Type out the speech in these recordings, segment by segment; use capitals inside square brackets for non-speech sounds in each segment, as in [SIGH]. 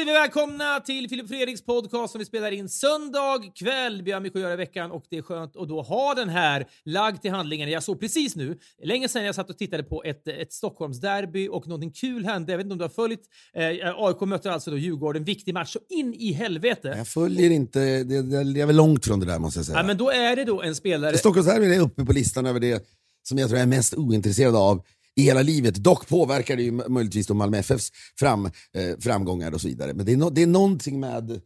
Säger vi välkomna till Filip Fredriks podcast som vi spelar in söndag kväll. Vi har mycket att göra i veckan och det är skönt att då ha den här lagd till handlingen. Jag såg precis nu, länge sedan jag satt och tittade på ett, ett Stockholmsderby och någonting kul hände. Jag vet inte om du har följt. Eh, AIK mötte alltså då Djurgården. Viktig match så in i helvete. Jag följer inte, jag är väl långt från det där måste jag säga. Ja, men då är det då en spelare... Stockholmsderbyn är uppe på listan över det som jag tror jag är mest ointresserad av i hela livet. Dock påverkar det ju möjligtvis då Malmö FFs fram, eh, framgångar och så vidare. Men det är, no, det är någonting med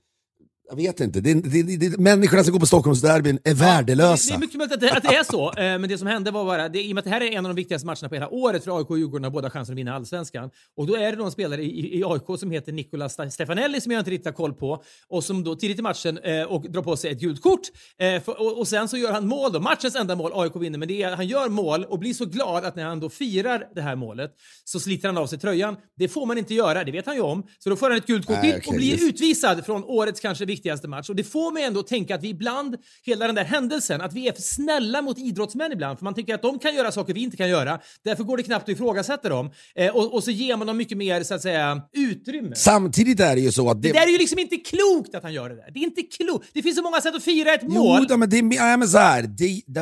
jag vet inte. Det, det, det, människorna som går på Stockholmsderbyn är värdelösa. Det, är mycket möjligt att det, att det är så. Eh, men det som hände var bara, det, i och med att det här är en av de viktigaste matcherna på hela året för AIK och Djurgården har båda chansen att vinna allsvenskan. Och då är det en spelare i, i AIK som heter Nicolas Stefanelli som jag inte riktigt har koll på och som då tidigt i matchen eh, och drar på sig ett gult kort. Eh, för, och, och, sen så gör han mål då, matchens enda mål, AIK vinner, men det är, han gör mål och blir så glad att när han då firar det här målet så sliter han av sig tröjan. Det får man inte göra, det vet han ju om. Så då får han ett gult kort till och blir utvisad från årets kanske viktigaste match. Och det får mig ändå att tänka att vi ibland, hela den där händelsen, att vi är för snälla mot idrottsmän ibland. För man tycker att de kan göra saker vi inte kan göra. Därför går det knappt att ifrågasätta dem. Eh, och, och, så ger man dem mycket mer, så att säga, utrymme. Samtidigt är det ju så att... Det, det där är ju liksom inte klokt att han gör det där. Det är inte klokt. Det finns så många sätt att fira ett mål. Jo, då, men det är, men så här, det, det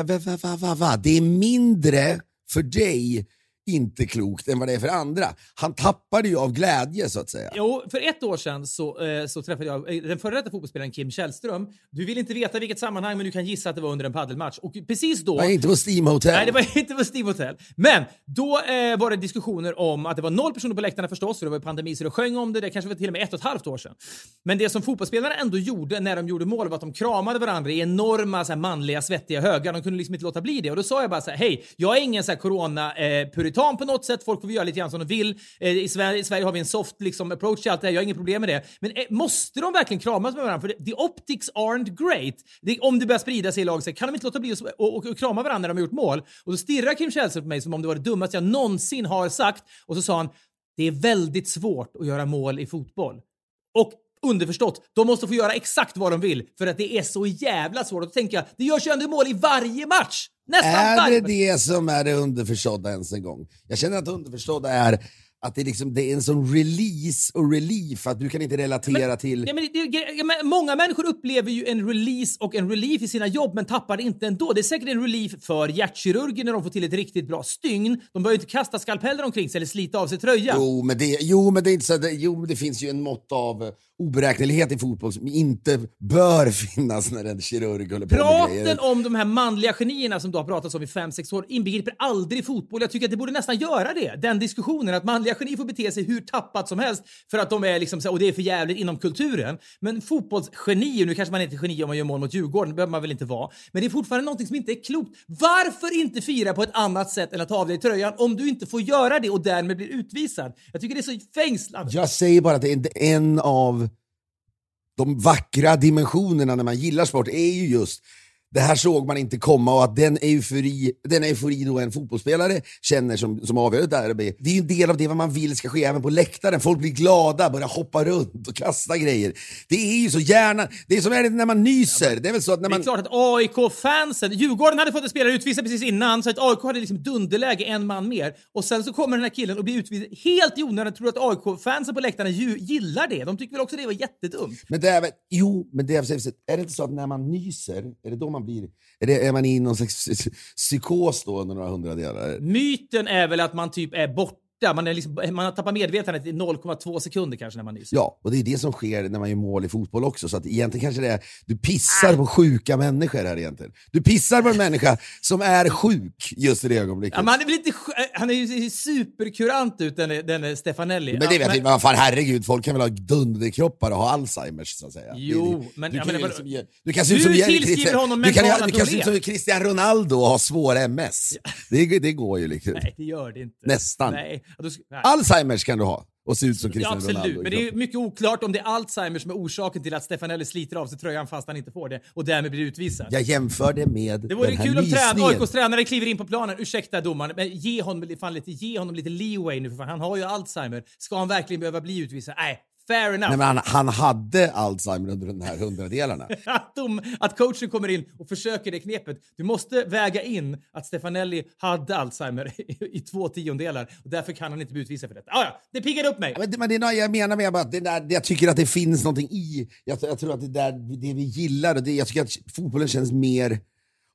är mindre för dig inte klokt än vad det är för andra. Han tappade ju av glädje så att säga. Jo, för ett år sedan så, eh, så träffade jag eh, den före detta fotbollsspelaren Kim Källström. Du vill inte veta vilket sammanhang, men du kan gissa att det var under en paddelmatch. Och precis då... Nej, inte på Steam Hotel. Nej, det var [LAUGHS] inte på Steam Hotel. Men då eh, var det diskussioner om att det var noll personer på läktarna förstås, och det var pandemi så det sjöng om det. Det kanske var till och med ett och ett halvt år sedan. Men det som fotbollsspelarna ändå gjorde när de gjorde mål var att de kramade varandra i enorma så här, manliga svettiga högar. De kunde liksom inte låta bli det. Och då sa jag bara så här, hej, jag är ingen så här corona-puritan eh, på något sätt. Folk får göra lite grann som de vill. Eh, I, Sverige, I, Sverige, har vi en soft liksom, approach till allt det här. Jag har inget problem med det. Men eh, måste de verkligen kramas med varandra? För the optics aren't great. Det, om det börjar sprida sig i laget kan de inte låta bli att och, och, och krama varandra när de har gjort mål. Och då stirrar Kim Källström på mig som om det var det dummaste jag någonsin har sagt. Och så sa han, det är väldigt svårt att göra mål i fotboll. Och underförstått, de måste få göra exakt vad de vill för att det är så jävla svårt. Och då tänker jag, det görs ju ändå mål i varje match! Nästan är varje det det som är det underförstådda ens en gång? Jag känner att det underförstådda är att det, liksom, det är en sån release och relief att du kan inte relatera men, till... Ja, men, ja, men, många människor upplever ju en release och en relief i sina jobb men tappar det inte ändå. Det är säkert en relief för hjärtkirurger när de får till ett riktigt bra stygn. De behöver inte kasta skalpeller omkring sig eller slita av sig tröjan. Jo, men det, jo, men det, är inte så, det, jo, men det finns ju en mått av oberäknelighet i fotboll som inte bör finnas när en kirurg håller på Praten med grejer. om de här manliga genierna som du har pratat om i 5-6 år inbegriper aldrig fotboll. Jag tycker att det borde nästan göra det. Den diskussionen att manliga genier får bete sig hur tappat som helst för att de är liksom och det är för jävligt inom kulturen. Men fotbollsgenier, nu kanske man inte är geni om man gör mål mot Djurgården, det behöver man väl inte vara. Men det är fortfarande någonting som inte är klokt. Varför inte fira på ett annat sätt än att ta av dig tröjan om du inte får göra det och därmed blir utvisad? Jag tycker det är så fängslande. Jag säger bara att det är en av de vackra dimensionerna när man gillar sport är ju just det här såg man inte komma och att den eufori, den eufori då en fotbollsspelare känner som, som avgör ett derby, det är ju en del av det vad man vill ska ske även på läktaren. Folk blir glada, börjar hoppa runt och kasta grejer. Det är ju så gärna, det är som är det när man nyser. Det är väl så att när man... Det är klart att AIK-fansen, Djurgården hade fått en spelare utvisad precis innan så att AIK hade liksom dunderläge en man mer och sen så kommer den här killen och blir utvisad helt i onödan. Tror att AIK-fansen på läktarna gillar det? De tycker väl också det var jättedumt? Men det är väl, jo, men det är, är det inte så att när man nyser, är det då man blir... Är, det, är man i någon slags psykos då under några hundradelar? Myten är väl att man typ är borta man, är liksom, man har tappat medvetandet i 0,2 sekunder kanske när man nyser. Ja, och det är det som sker när man gör mål i fotboll också. Så att egentligen kanske det är, du pissar på sjuka människor här egentligen. Du pissar på en människa som är sjuk just i det ögonblicket. Ja, han, är lite, han är ju superkurant ut, den, den Stefanelli. Men det vet ja, men... vad fan herregud, folk kan väl ha dunderkroppar och ha Alzheimers så att säga. Jo, men... Du, ja, men, liksom, du kan se ut som, kan, kan ut som Cristiano Ronaldo och ha svår MS. Ja. Det, det går ju liksom. Nej, det gör det inte. Nästan. Nej. Alzheimers kan du ha och se ut som Cristiano ja, absolut. Ronaldo. Men det är mycket oklart om det är Alzheimer som är orsaken till att Stefanelli sliter av sig tröjan fast han inte får det och därmed blir utvisad. Jag jämför det med Det vore den här kul om nysningen. AIKs tränare kliver in på planen. Ursäkta domaren, men ge honom, fan lite, ge honom lite leeway nu för fan. Han har ju Alzheimer. Ska han verkligen behöva bli utvisad? Nej, Fair enough. Nej, men han, han hade Alzheimer under de här hundradelarna. [LAUGHS] att, de, att coachen kommer in och försöker det knepet. Du måste väga in att Stefanelli hade Alzheimer [LAUGHS] i, i två tiondelar och därför kan han inte bli utvisad för detta. Ah, ja, det piggade upp mig. Men, det, men det, är jag menar med att det där, jag tycker att det finns någonting i, jag, jag tror att det där det vi gillar, och det, jag tycker att fotbollen känns mer,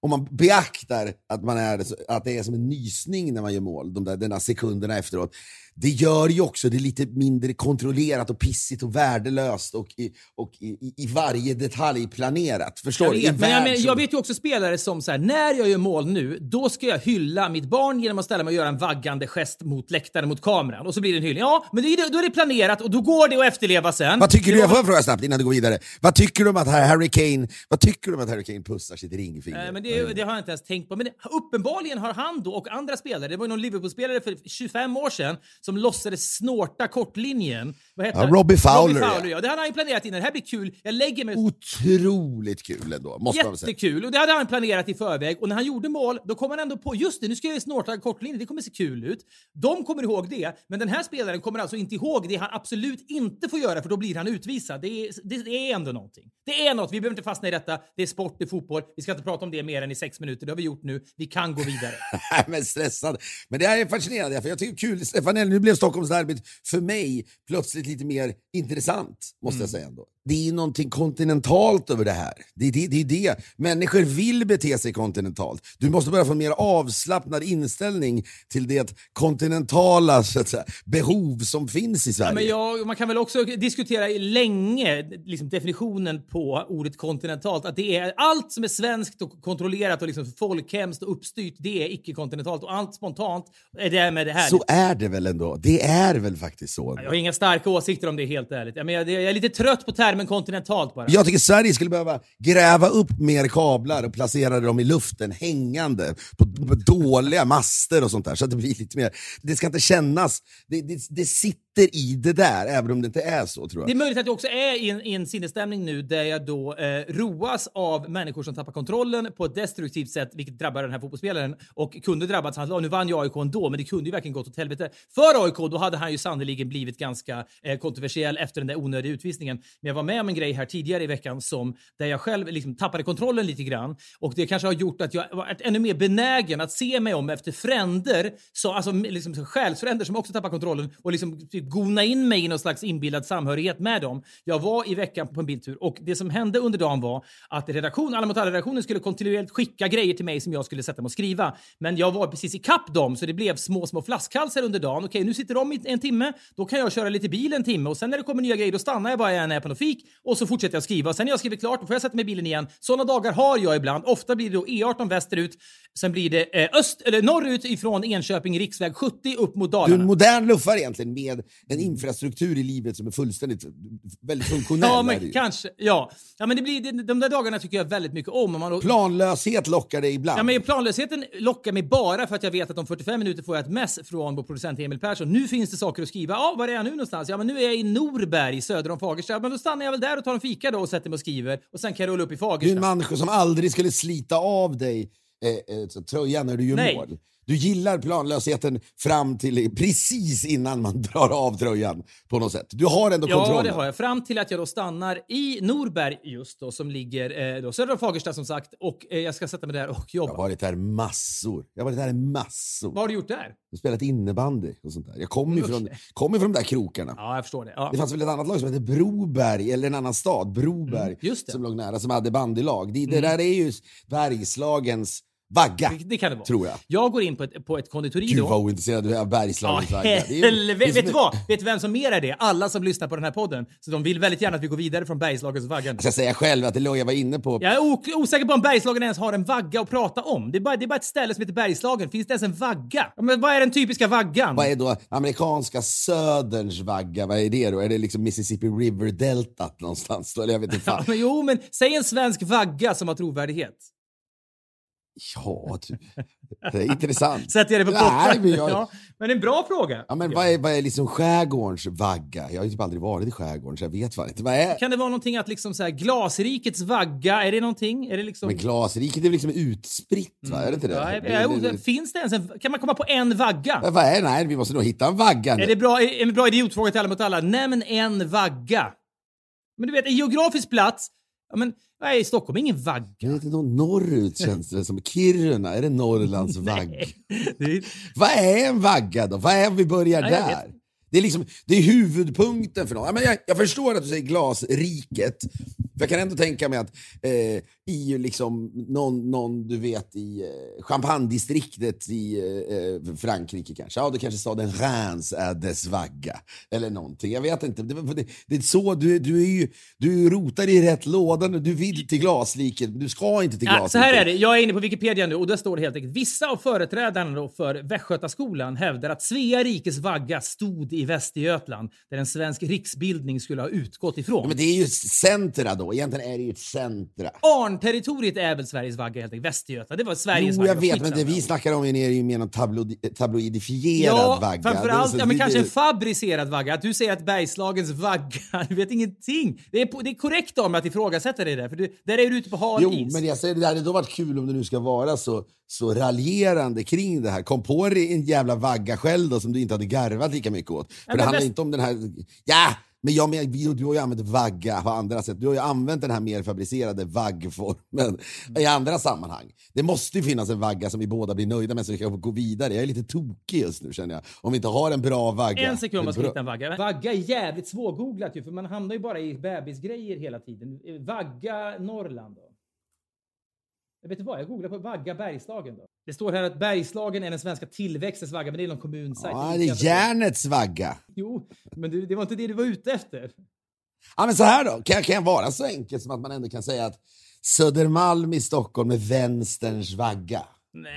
om man beaktar att, man är, att det är som en nysning när man gör mål, de där, de där sekunderna efteråt. Det gör ju också det lite mindre kontrollerat och pissigt och värdelöst och i, och i, i- varje detalj planerat. Förstår Jag du? En vet, men jag, men, jag vet ju också spelare som så här, när jag gör mål nu, då ska jag hylla mitt barn genom att ställa mig och göra en vaggande gest mot läktaren, mot kameran. Och så blir det en hyllning. Ja, men det, då är det planerat och då går det att efterleva sen. Vad tycker Det du, jag får fråga snabbt innan du går vidare. Vad tycker du om att Harry Kane, vad tycker du om att Harry Kane pussar sitt ringfinger? Nej, men det, det har jag inte ens tänkt på. Men uppenbarligen har han då och andra spelare, det var ju någon Liverpool-spelare för 25 år sedan som låtsades snorta kortlinjen. Vad heter Ja, han? Robbie Fowler, Robbie. Fowler ja. Det hade han planerat innan. Det här blir kul. Jag lägger mig... Otroligt kul ändå, måste man väl säga. Jättekul! Och det hade han planerat i förväg. Och när han gjorde mål, då kom han ändå på just det, nu ska jag snorta kortlinje, det kommer se kul ut. De kommer ihåg det, men den här spelaren kommer alltså inte ihåg det han absolut inte får göra för då blir han utvisad. Det är, det, det är ändå någonting. Det är något, vi behöver inte fastna i detta. Det är sport, det är fotboll. Vi ska inte prata om det mer än i sex minuter, det har vi gjort nu. Vi kan gå vidare. [LAUGHS] Men stressad. Men det här är fascinerande, för jag tycker kul. Stefanelli, nu blev Stockholmsderbyt för mig plötsligt lite mer intressant, måste Mm. jag säga ändå. Det är någonting kontinentalt över det här. Det är det, det det. Människor vill bete sig kontinentalt. Du måste börja få en mer avslappnad inställning till det kontinentala säga, behov som finns i Sverige. Men jag, man kan väl också diskutera länge liksom definitionen på ordet kontinentalt. Att det är allt som är svenskt och kontrollerat och liksom folkhemskt och uppstyrt, det är icke-kontinentalt. Och allt spontant är därmed det här. Så är det väl ändå? Det är väl faktiskt så. Jag har inga starka åsikter om det helt ärligt. Jag, jag, jag är lite trött på termen kontinentalt bara. Jag tycker Sverige skulle behöva gräva upp mer kablar och placera dem i luften hängande på, på dåliga master och sånt där. Så att det blir lite mer... Det ska inte kännas... Det, det, det sitter i det där, även om det inte är så tror Det är möjligt att jag också är i en, i en sinnesstämning nu där jag då eh, roas av människor som tappar kontrollen på ett destruktivt sätt, vilket drabbar den här fotbollsspelaren och kunde drabbats. Han sa, nu vann ju AIK ändå, men det kunde ju verkligen gått åt helvete. För AIK, då hade han ju sannoliken blivit ganska eh, kontroversiell efter den där onödiga utvisningen. Men jag var med om en grej här tidigare i veckan som där jag själv liksom tappade kontrollen lite grann och det kanske har gjort att jag varit ännu mer benägen att se mig om efter fränder, så, alltså liksom själsfränder som också tappar kontrollen och liksom typ gona in mig i någon slags inbillad samhörighet med dem. Jag var i veckan på en biltur och det som hände under dagen var att redaktion, Alla mot alla-redaktionen skulle kontinuerligt skicka grejer till mig som jag skulle sätta mig och skriva. Men jag var precis i kapp dem så det blev små, små flaskhalsar under dagen. Okej, nu sitter de i en timme, då kan jag köra lite bil en timme och sen när det kommer nya grejer då stannar jag bara när jag är på något fik och så fortsätter jag skriva. Sen när jag skriver klart då får jag sätta mig i bilen igen. Sådana dagar har jag ibland. Ofta blir det då E18 västerut, sen blir det eh, öst, eller norrut ifrån Enköping, riksväg 70 upp mot Dalarna. Du är en modern luffare egentligen med en infrastruktur i livet som är fullständigt väldigt funktionell. Ja, men kanske. Ja. ja men det blir, det, de där dagarna tycker jag väldigt mycket om. Om Man, Planlöshet lockar dig ibland. Ja, men planlösheten lockar mig bara för att jag vet att om 45 minuter får jag ett mess från vår producent Emil Persson. Nu finns det saker att skriva. Ja, var är jag nu någonstans? Ja, men nu är jag i Norberg söder om Fagersta. Ja, Men då stannar jag väl där och tar en fika då och sätter mig och skriver. Och sen kan jag rulla upp i Du är en Fagersta. människa som aldrig skulle slita av dig eh, eh, tröjan när du gör Nej. mål. Du gillar planlösheten fram till precis innan man [LAUGHS] drar av tröjan på något sätt. Du har ändå Ja, kontrollen. det har jag. Fram till att jag då stannar i Norberg just då, som ligger eh, då, söder om Fagersta som sagt. Och eh, jag ska sätta mig där och Jag jobba. har varit där massor. Jag har varit där massor. Vad har du gjort där? Jag har spelat innebandy och sånt där. Jag kommer ju Okej. från, kom ju från de där krokarna. Ja, jag förstår det. Ja. Det fanns väl ett annat lag som hette Broberg, eller en annan stad, Broberg, Mm. Mm. som låg nära, som hade bandylag. Det, det där är ju Bergslagens vagga, Det, det kan det vara. tror jag. Jag går in på ett, på ett konditori Gud då. vad ointresserad du är av Ja, Bergslagens vagga. Det är [LAUGHS] det Vet du vad? Vet vem som mer är det? Alla som lyssnar på den här podden. Så de vill väldigt gärna att vi går vidare från Bergslagens vaggan. Jag ska säga själv att det låg jag var inne på. Jag är osäker på om Bergslagen ens har en vagga att prata om. Det är, bara, det är bara ett ställe som heter Bergslagen. Finns det ens en vagga? Ja, men vad är den typiska vaggan? Vad är då amerikanska söderns vagga? Vad är det då? Är det liksom Mississippi River-deltat någonstans? Eller jag vet inte Ja, fan. men [LAUGHS] jo, men säg en svensk vagga som har trovärdighet. Ja, du. Det är intressant. [LAUGHS] Sätter jag det på pottan? men jag- Ja, men en bra fråga. Ja, men vad är, vad är liksom skärgårdens vagga? Jag har ju typ aldrig varit i skärgården så jag vet fan inte. Vad är... Kan det vara någonting att liksom så här, glasrikets vagga, är det någonting? Är det liksom... Men glasriket är väl liksom utspritt va? Är det inte det? Ja, jag, jag, det- finns det ens en, kan man komma på en vagga? Men vad är Nej, vi måste nog hitta en vagga nu. Är det bra, en bra idiotfråga till alla mot alla? Nämn en vagga. Men du vet, en geografisk plats. Ja, men nej, Stockholm är ingen vagga. Vet inte, någon norrut [LAUGHS] känns det som. Kiruna, är det Norrlands? Det är, Vad är en vagga då? Vad är vi börjar Nej, där? Det är, liksom, det är huvudpunkten för något. Men jag, jag förstår att du säger glasriket. För jag kan ändå tänka mig att eh, i liksom någon, någon, du vet, i eh, champagnedistriktet i eh, Frankrike kanske. Ja, då kanske staden Reims är dess vagga. Eller någonting. Jag vet inte. Det, det, det är så, du, du, är ju, du rotar i rätt låda nu. Du vill till glasriket, men du ska inte till ja, glasriket. så här är det, jag är inne på Wikipedia nu och där står det helt enkelt vissa av företrädarna för Västgötaskolan hävdar att Svea rikes vagga stod i Västergötland där en svensk riksbildning skulle ha utgått ifrån. Ja, men det är ju centra då. Egentligen är det ju ett centra. Arnterritoriet är väl Sveriges vagga helt enkelt, Västergötland. Det var Sveriges Jo, vagga. jag vet, men det vi snackar om är ju mer tabloid, tabloidifierad Ja, vagga. framförallt, ja, men det- kanske en fabricerad vagga. Att du säger att Bergslagens vagga, [LAUGHS] du vet ingenting. Det är, det är korrekt av mig att ifrågasätta dig där, för du, där är du ute på hal Jo, is. men jag säger det hade då varit kul om det nu ska vara så, så raljerande kring det här. Kom på dig en jävla vagga själv då som du inte hade garvat lika mycket åt. För men det handlar bäst- inte om den här... Ja! Men jag men, vi- du har ju använt vagga på andra sätt. Du har ju använt den här mer fabricerade vaggformen i andra sammanhang. Det måste ju finnas en vagga som vi båda blir nöjda med så vi kan gå vidare. Jag är lite tokig just nu känner jag. Om vi inte har en bra vagga. En sekund man ska hitta en vagga. Vagga är jävligt svårgooglat ju, för man hamnar ju bara i bebisgrejer hela tiden. Vagga Norrland då? Jag vet inte vad, jag googlar på Vagga Bergslagen då. Det står här att Bergslagen är den svenska tillväxtens vagga, men det är någon kommunsajt. Ja, det är järnets vagga. Jo, men du, det var inte det du var ute efter. Ja, men så här då, kan jag, kan jag vara så enkel som att man ändå kan säga att Södermalm i Stockholm är vänsterns vagga? Nej,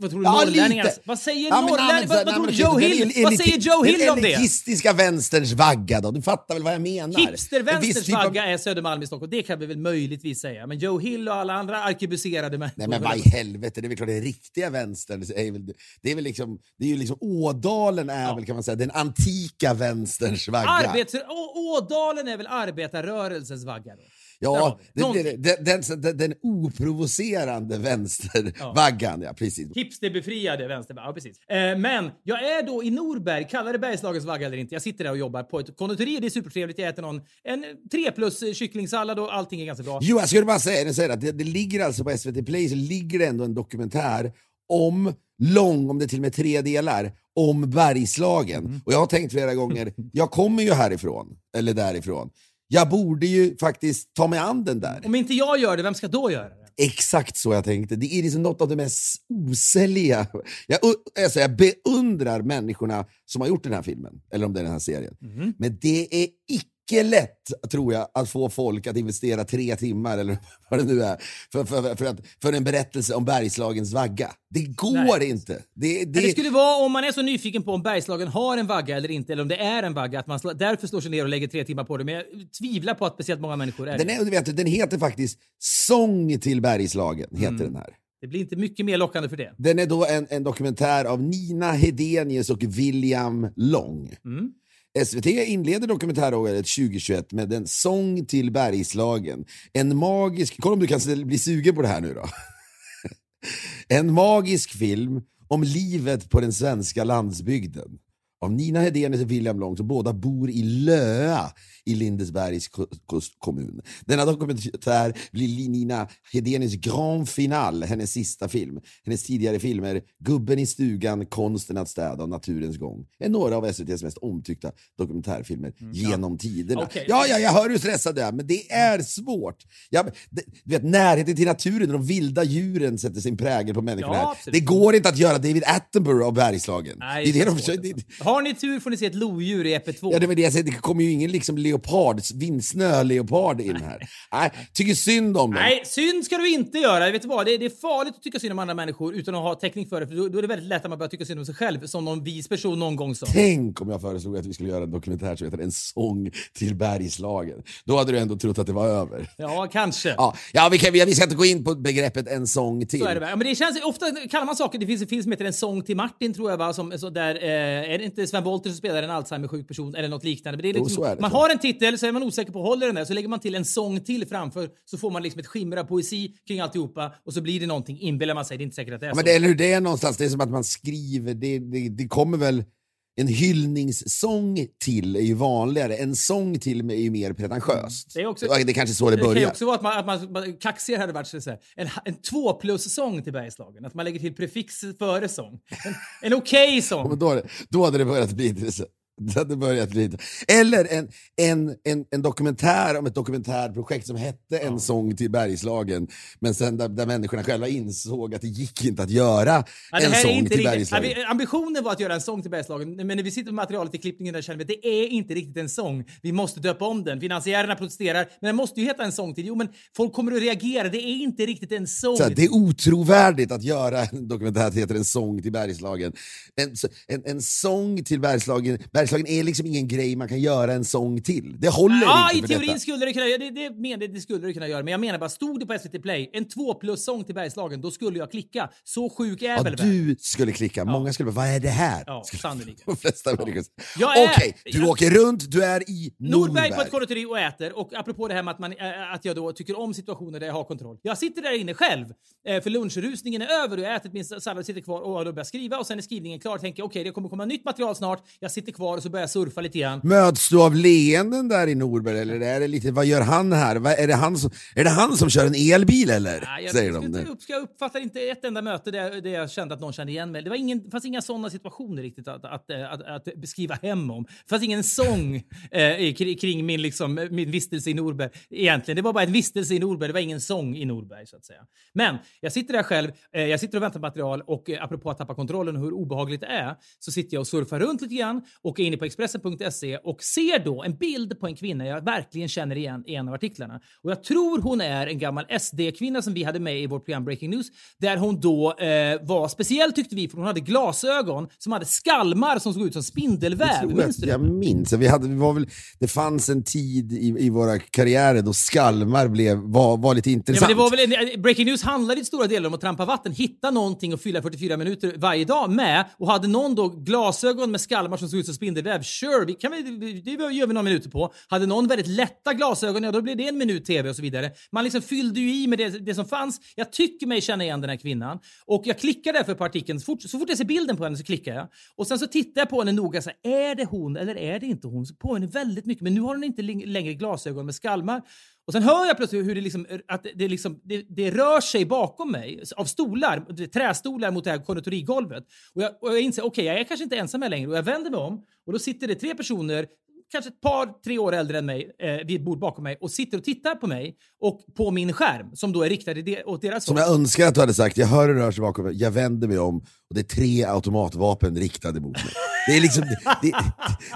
vad tror du Ja, norrlänningar... lite. Vad säger Ja, men- norrlänningar? nej, men- Vad, vad tror Joe den Hill? Vad säger Joe Hill Den om det? elitistiska vänsterns vagga då, du fattar väl vad jag menar? Hipster-vänsterns typ av- vagga är Södermalm i Stockholm. Det kan vi väl möjligtvis säga. Men Joe Hill och alla andra arkebuserade människor... Nej men vad i helvete, det är väl klart den riktiga vänstern är väl, det är väl liksom, det är ju liksom Ådalen är väl kan man säga den antika vänsterns vagga. Arbets... Ådalen är väl arbetarrörelsens vagga då? Ja, den, den, den, den oprovocerande vänstervaggan, ja. precis. Hipsterbefriade vänster... Ja, precis. Eh, men jag är då i Norberg. Kallar det Bergslagens vagga eller inte? Jag sitter där och jobbar på ett konditori. Det är supertrevligt. Jag äter någon, en tre plus kycklingsallad och allting är ganska bra. Jo, jag skulle bara säga, säga att det, det ligger alltså på SVT Play så ligger det ändå en dokumentär om, lång, om det till och med tre delar, om Bergslagen. Mm. Och jag har tänkt flera gånger, jag kommer ju härifrån, eller därifrån. Jag borde ju faktiskt ta mig an den där. Om inte jag gör det, vem ska då göra det? Exakt så jag tänkte. Det är liksom något av det mest osäljliga. Jag, alltså jag beundrar människorna som har gjort den här filmen, eller om det är den här serien. Mhm. Men det är icke lätt, tror jag, att få folk att investera tre timmar, eller [LAUGHS] vad det nu är, för, för, för, att, för en berättelse om Bergslagens vagga. Det går Nej. inte. Det, det, Det... det skulle vara om man är så nyfiken på om Bergslagen har en vagga eller inte, eller om det är en vagga, att man slår, därför slår sig ner och lägger tre timmar på det. Men jag tvivlar på att speciellt många människor är den, det. är, du vet, den heter faktiskt Sång till Bergslagen. Heter Mm. den här. Det blir inte mycket mer lockande för det. Den är då en, en dokumentär av Nina Hedenius och William Long. Mm. SVT inleder dokumentäråret 2021 med en sång till Bergslagen. En magisk... Kolla om du kan bli sugen på det här nu då. [LAUGHS] en magisk film om livet på den svenska landsbygden. Av Nina Hedenius och William Long som båda bor i Löa i Lindesbergs ko- ko- kommun. Denna dokumentär blir Nina Hedenius grand final, hennes sista film. Hennes tidigare filmer Gubben i stugan, Konsten att städa och Naturens gång är några av SVTs mest omtyckta dokumentärfilmer genom tiderna. Mm, Okej. Ja, ja, jag hör hur stressad du är, men det är svårt. Ja, det, du vet, närheten till naturen och de vilda djuren sätter sin prägel på människorna. Ja, det går inte att göra David Attenborough av Bergslagen. Nej, det är det det de. Har ni tur får ni se ett lodjur i EP2. Ja, det var det jag säger. Det kommer ju ingen liksom leopard, vindsnö-leopard in här. Nej, tycker synd om dem. Nej, synd ska du inte göra. Vet du vad? Det är, det är farligt att tycka synd om andra människor utan att ha täckning för det. För då, då är det väldigt lätt att man börjar tycka synd om sig själv, som någon vis person någon gång sa. Tänk om jag föreslog att vi skulle göra en dokumentär som heter En sång till bergslagen. Då hade du ändå trott att det var över. Ja, kanske. Ja, ja vi, kan, vi, vi ska inte gå in på begreppet en sång till. Så är det, ja, men det känns, ofta kallar man saker, det finns en film som heter En sång till Martin tror jag va, som, så där, eh, är det inte Sven Wollter som spelar en Alzheimer-sjuk person eller något liknande? Men det är Jo, liksom, så är det, man jag. har en titel så är man osäker på håller den där så lägger man till en sång till framför så får man liksom ett skimmer av poesi kring alltihopa och så blir det någonting, inbillar man sig. Det är inte säkert att det är Ja, så. men det, eller hur, det är någonstans, det är som att man skriver, det, det, det kommer väl en hyllningssång till är ju vanligare. En sång till är ju mer pretentiöst. Det är också- Ja, det är kanske så det Det kan börjar. också vara att man, att man, man kaxigare hade varit så här, en, en två plus-sång till Bergslagen. Att man lägger till prefix före sång. En, en okej sång. Men då, då hade det börjat bli intressant. Det hade börjat intressant. Eller en, en, en, en dokumentär om ett dokumentärprojekt som hette En sång till Bergslagen, men sen där, där människorna själva insåg att det gick inte att göra Ja, en sång till Bergslagen. Ja, vi- ambitionen var att göra en sång till Bergslagen, men när vi sitter med materialet i klippningen där känner vi att det är inte riktigt en sång. Vi måste döpa om den. Finansiärerna protesterar, men den måste ju heta en sång till. Jo, men folk kommer att reagera. Det är inte riktigt en sång. Så här, det är otrovärdigt att göra en dokumentär som heter En sång till Bergslagen. En, en, en sång till Bergslagen, Bergslagen är liksom ingen grej man kan göra en sång till. Det håller Ja, inte i för teorin detta. skulle det kunna göra det. Det, men, det, skulle det kunna göra. Men jag menar bara, stod det på SVT Play en två plus-sång till Bergslagen, då skulle jag klicka. Så sjuk är Ja, väl världen? du skulle klicka. Många skulle bara, vad är det här? Ja, sannolikt. [LAUGHS] De flesta människor. Jag är- Okej, du jag- åker runt, du är i Norberg. Nordberg på ett konditori och äter. Och apropå det här med att, man, äh, att jag då tycker om situationer där jag har kontroll. Jag sitter där inne själv, äh, för lunchrusningen är över och jag har ätit min sallad, sitter kvar och då börjar skriva och sen är skrivningen klar. Tänker okej, det kommer komma nytt material snart. Jag sitter kvar och så börjar jag surfa lite grann. Möts du av leenden där i Norberg eller är det lite, vad gör han här? Är, det han som, är det han som kör en elbil eller? Nej, jag, Säger jag, de. jag, upp, jag uppfattar inte ett enda möte där, där jag kände att någon kände igen mig. Det var ingen, fanns inga sådana situationer riktigt att, att, att, att, beskriva hem om. Det fanns ingen sång [LAUGHS] eh, kring, kring min, liksom, min vistelse i Norberg egentligen. Det var bara en vistelse i Norberg, det var ingen sång i Norberg så att säga. Men jag sitter där själv, eh, jag sitter och väntar på material och eh, apropå att tappa kontrollen och hur obehagligt det är så sitter jag och surfar runt lite grann och är inne på Expressen.se och ser då en bild på en kvinna jag verkligen känner igen i en av artiklarna. Och jag tror hon är en gammal SD-kvinna som vi hade med i vårt program Breaking News där hon då eh, var speciell tyckte vi för hon hade glasögon som hade skalmar som såg ut som spindelväv. Jag Minns du jag minns. Vi hade, vi var väl, det fanns en tid i, i våra karriärer då skalmar blev, var, var lite Ja, intressant. men det var väl, en- Breaking News handlade i stora delar om att trampa vatten, hitta någonting och fylla 44 minuter varje dag med. Och hade någon då glasögon med skalmar som såg ut som spindelväv, sure, vi kan vi, det gör vi några minuter på. Hade någon väldigt lätta glasögon, ja då blev det en minut tv och så vidare. Man liksom fyllde ju i med det, det som fanns. Jag tycker mig känna igen den här kvinnan. Och jag klickar därför på artikeln. Så fort, så fort jag ser bilden på henne så klickar jag. Och sen så tittar jag på henne noga. Så här, är det hon eller är det inte hon? Så påminner väldigt mycket. Men nu har hon inte längre glasögon med skalmar. Och sen hör jag plötsligt hur det, liksom, att det, liksom, det, det rör sig bakom mig av stolar, trästolar mot det här konditorigolvet. Och jag, och jag inser, okej, jag är kanske inte ensam här längre. Och jag vänder mig om och då sitter det tre personer kanske ett par, tre år äldre än mig, eh, vid ett bord bakom mig och sitter och tittar på mig och på min skärm som då är riktad de, åt deras Som håll. jag önskar att du hade sagt, jag hör hur det rör sig bakom mig, jag vänder mig om och det är tre automatvapen riktade mot mig. Det är liksom, det,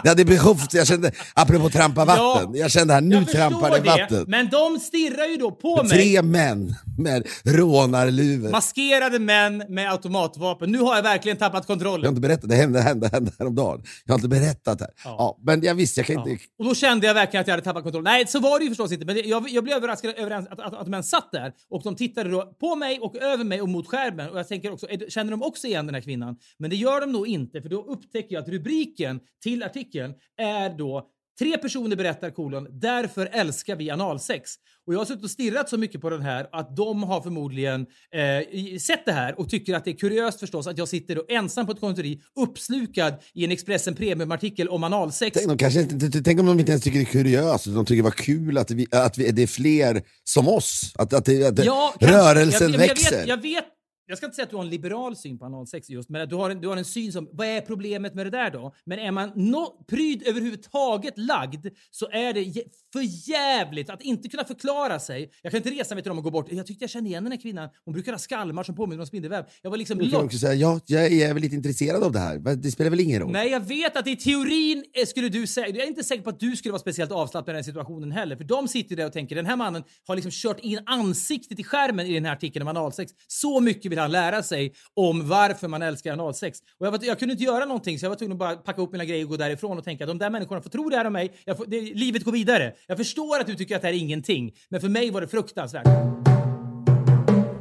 det, hade behövts, jag kände, apropå trampa vatten, jag kände här, nu trampar det vatten. Men de stirrar ju då på mig. Tre män med rånarluvor. Maskerade män med automatvapen. Nu har jag verkligen tappat Jag har kontrollen. inte berättat, det hände, hände, hände häromdagen. Jag har inte berättat det här. Ja. men jag visste, kan inte... Och då kände jag verkligen att jag hade tappat kontrollen. Nej, så var det ju förstås inte. Men det- jag, jag blev överraskad över att, att, att de ens satt där. Och de tittade då på mig och över mig och mot skärmen. Och jag tänker också, är känner de också igen den här kvinnan? Men det gör de nog inte, för då upptäcker jag att rubriken till artikeln är då Tre personer berättar kolon, därför älskar vi analsex. Och jag har suttit och stirrat så mycket på den här att de har förmodligen eh, sett det här och tycker att det är kuriöst förstås att jag sitter ensam på ett konditori uppslukad i en Expressen Premium-artikel om analsex. Tänk, de kanske inte, tänk om de inte ens tycker det är kuriöst, de tycker det var kul att, vi, att vi, det är fler som oss. Att, att, det, att det, Ja, rörelsen jag, jag, växer. Jag vet, jag vet jag ska inte säga att du har en liberal syn på analsex just, men du har en, du har en syn som, vad är problemet med det där då? Men är man no, pryd överhuvudtaget lagd så är det för jävligt att inte kunna förklara sig. Jag kan inte resa mig till dem och gå bort. Jag tyckte jag kände igen den här kvinnan. Hon brukar ha skalmar som påminner om spindelväv. Jag var liksom... Du kan också säga, ja, jag är väl lite intresserad av det här. Det spelar väl ingen roll? Nej, jag vet att i teorin skulle du säga... Jag är inte säker på att du skulle vara speciellt avslappnad i den situationen heller. För de sitter där och tänker, den här mannen har liksom kört in ansiktet i skärmen i den här artikeln om analsex. Så mycket vill han lära sig om varför man älskar analsex. Och jag, var, jag kunde inte göra någonting så jag var tvungen att bara packa upp mina grejer och gå därifrån och tänka att de där människorna får tro det här om mig. Får, det, livet går vidare. Jag förstår att du tycker att det här är ingenting, men för mig var det fruktansvärt.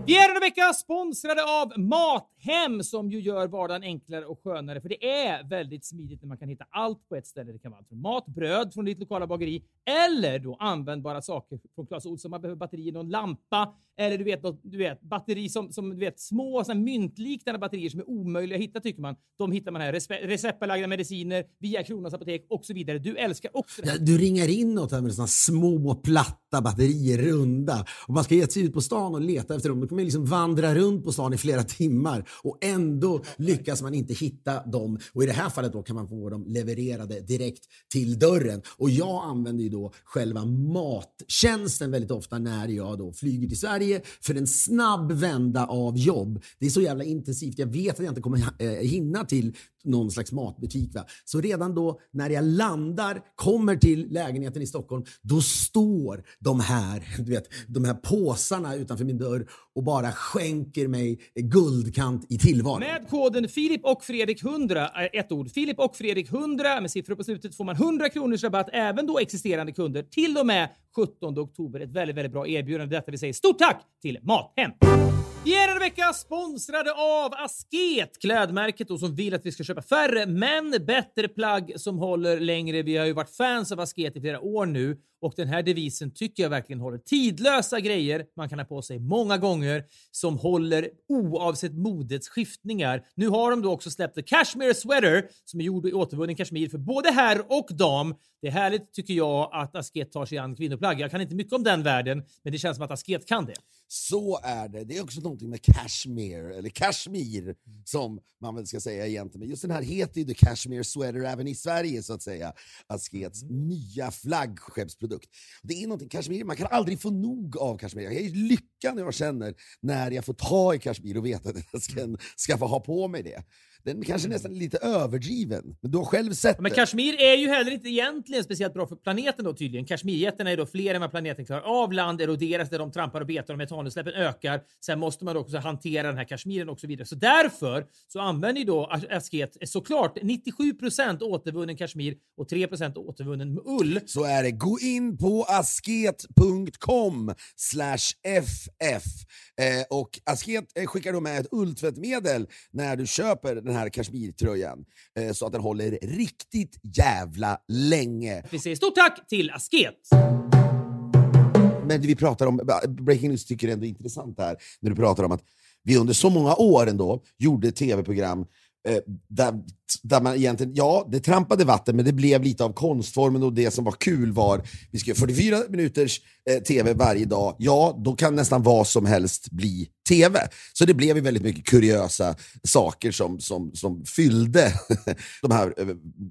Vi är denna vecka sponsrade av Mathem som ju gör vardagen enklare och skönare. För det är väldigt smidigt när man kan hitta allt på ett ställe. Det kan vara allt från mat, bröd från ditt lokala bageri eller då användbara saker från Clas Ohlson. Man behöver batterier, någon lampa eller du vet, något, du vet batteri som, som du vet, små såna myntliknande batterier som är omöjliga att hitta tycker man. De hittar man här. Receptbelagda mediciner via Kronans apotek och så vidare. Du älskar också det här. Du ringar in något här med sådana små platta batterier, runda. Och man ska ge sig ut på stan och leta efter dem. Då kan man liksom vandra runt på stan i flera [LAUGHS] timmar och ändå lyckas man inte hitta dem. Och i det här fallet då kan man få dem levererade direkt till dörren. Och jag använder ju då själva mattjänsten väldigt ofta när jag då flyger till Sverige för en snabb vända av jobb. Det är så jävla intensivt. Jag vet att jag inte kommer eh, hinna till någon slags matbutik. Va? Så redan då när jag landar, kommer till lägenheten i Stockholm, då står de här, [LAUGHS] du vet, de här påsarna utanför min dörr och bara skänker mig guldkant i tillvaron. Med koden Filip och Fredrik 100, eh, ett ord, Filip och Fredrik 100 med siffror på slutet får man 100 kronors rabatt även då existerande kunder till och med 17 oktober. Ett väldigt, väldigt bra erbjudande. Detta vi säger stort tack till Mathem! Vi är denna vecka sponsrade av Asket, klädmärket då, som vill att vi ska köpa färre men bättre plagg som håller längre. Vi har ju varit fans av Asket i flera år nu och den här devisen tycker jag verkligen håller. Tidlösa grejer man kan ha på sig många gånger som håller oavsett modets skiftningar. Nu har de då också släppt The Cashmere Sweater som är gjord i återvunnen kashmir för både herr och dam. Det är härligt tycker jag att Asket tar sig an kvinnoplagg. Jag kan inte mycket om den världen, men det känns som att Asket kan det. Så är det. Det är också någonting med cashmere, eller kashmir, som man väl ska säga egentligen. Men just den här heter ju The Cashmere Sweater även i Sverige, så att säga. Askets mm. nya flaggskeppsprodukt. Det är någonting, kashmir, man kan aldrig få nog av kashmir. Jag är lyckan jag känner när jag får ta i kashmir och veta att jag ska, ska få ha på mig det. Den kanske nästan är lite överdriven, men du har själv sett Men Kashmir är ju heller inte egentligen speciellt bra för planeten då tydligen. Kashmirjättarna är då fler än vad planeten klarar av. Land eroderas där de trampar och betar och metanutsläppen ökar. Sen måste man också hantera den här Kashmiren och så vidare. Så därför så använder ju då Asket såklart 97% återvunnen Kashmir och 3% återvunnen ull. Så är det. Gå in på asket.com ff eh, och Asket skickar då med ett ulltvättmedel när du köper den här kashmirtröjan eh, så att den håller riktigt jävla länge. Vi säger stort tack till Asket! Men det vi pratar om, Breaking News tycker jag ändå är intressant här, när du pratar om att vi under så många år ändå gjorde tv-program eh, där, där man egentligen, ja, det trampade vatten, men det blev lite av konstformen och det som var kul var, vi ska göra 44 minuters eh, tv varje dag, ja, då kan nästan vad som helst bli tv. Så det blev ju väldigt mycket kuriösa saker som, som, som fyllde [LAUGHS] de här eh,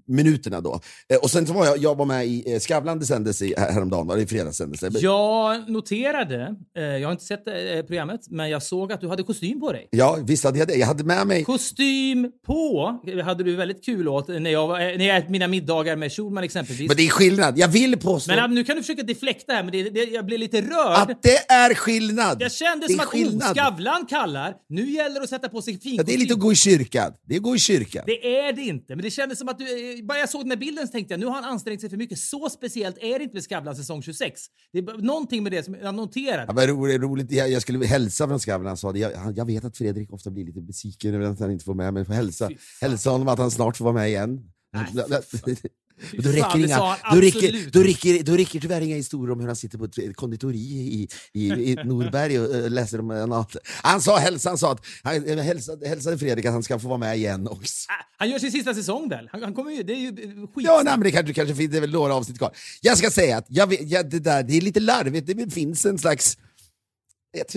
minuterna. då. Eh, och sen så var jag, jag var med i eh, Skavlan, det sändes i, häromdagen, var det i fredags sändes det? Jag noterade, jag har inte sett programmet, men jag såg att du hade kostym på dig. Ja, visst hade jag det. Jag hade med mig... Kostym på hade du väldigt kul åt när jag, när jag äter mina middagar med Schulman exempelvis. Men det är skillnad. Jag vill påstå... Men nu kan du försöka deflekta här, men det, det, jag blir lite rörd. Att det är skillnad! Jag kände som att skillnad. Skavlan kallar. Nu gäller det att sätta på sig fin ja, Det är lite att gå i kyrkan. Det är att gå i kyrkan. Det är det inte. Men det kändes som att du... Bara jag såg den här bilden så tänkte jag nu har han ansträngt sig för mycket. Så speciellt är det inte med Skavlan säsong 26. Det är någonting med det som jag noterat. Ja, men roligt, roligt. Jag, jag skulle hälsa från Skavlan. Han sa det. Jag, jag, vet att Fredrik ofta blir lite besviken över att han inte får med, men får hälsa, hälsa honom att han snart får vara med igen. Nej, [LAUGHS] då räcker, inga, då, räcker, då, räcker, då räcker tyvärr inga historier om hur han sitter på ett konditori i, i, i Norberg och uh, läser om något. Han sa, hälsa, han sa att han eh, hälsade, hälsade Fredrik att han ska få vara med igen också. Ah, han gör sin sista säsong väl? Han, han kommer ju, det är ju skit. Ja, nej, men det kanske, kanske finns det är väl några avsnitt kvar. Jag ska säga att jag jag, det, där, det är lite larvigt, det finns en slags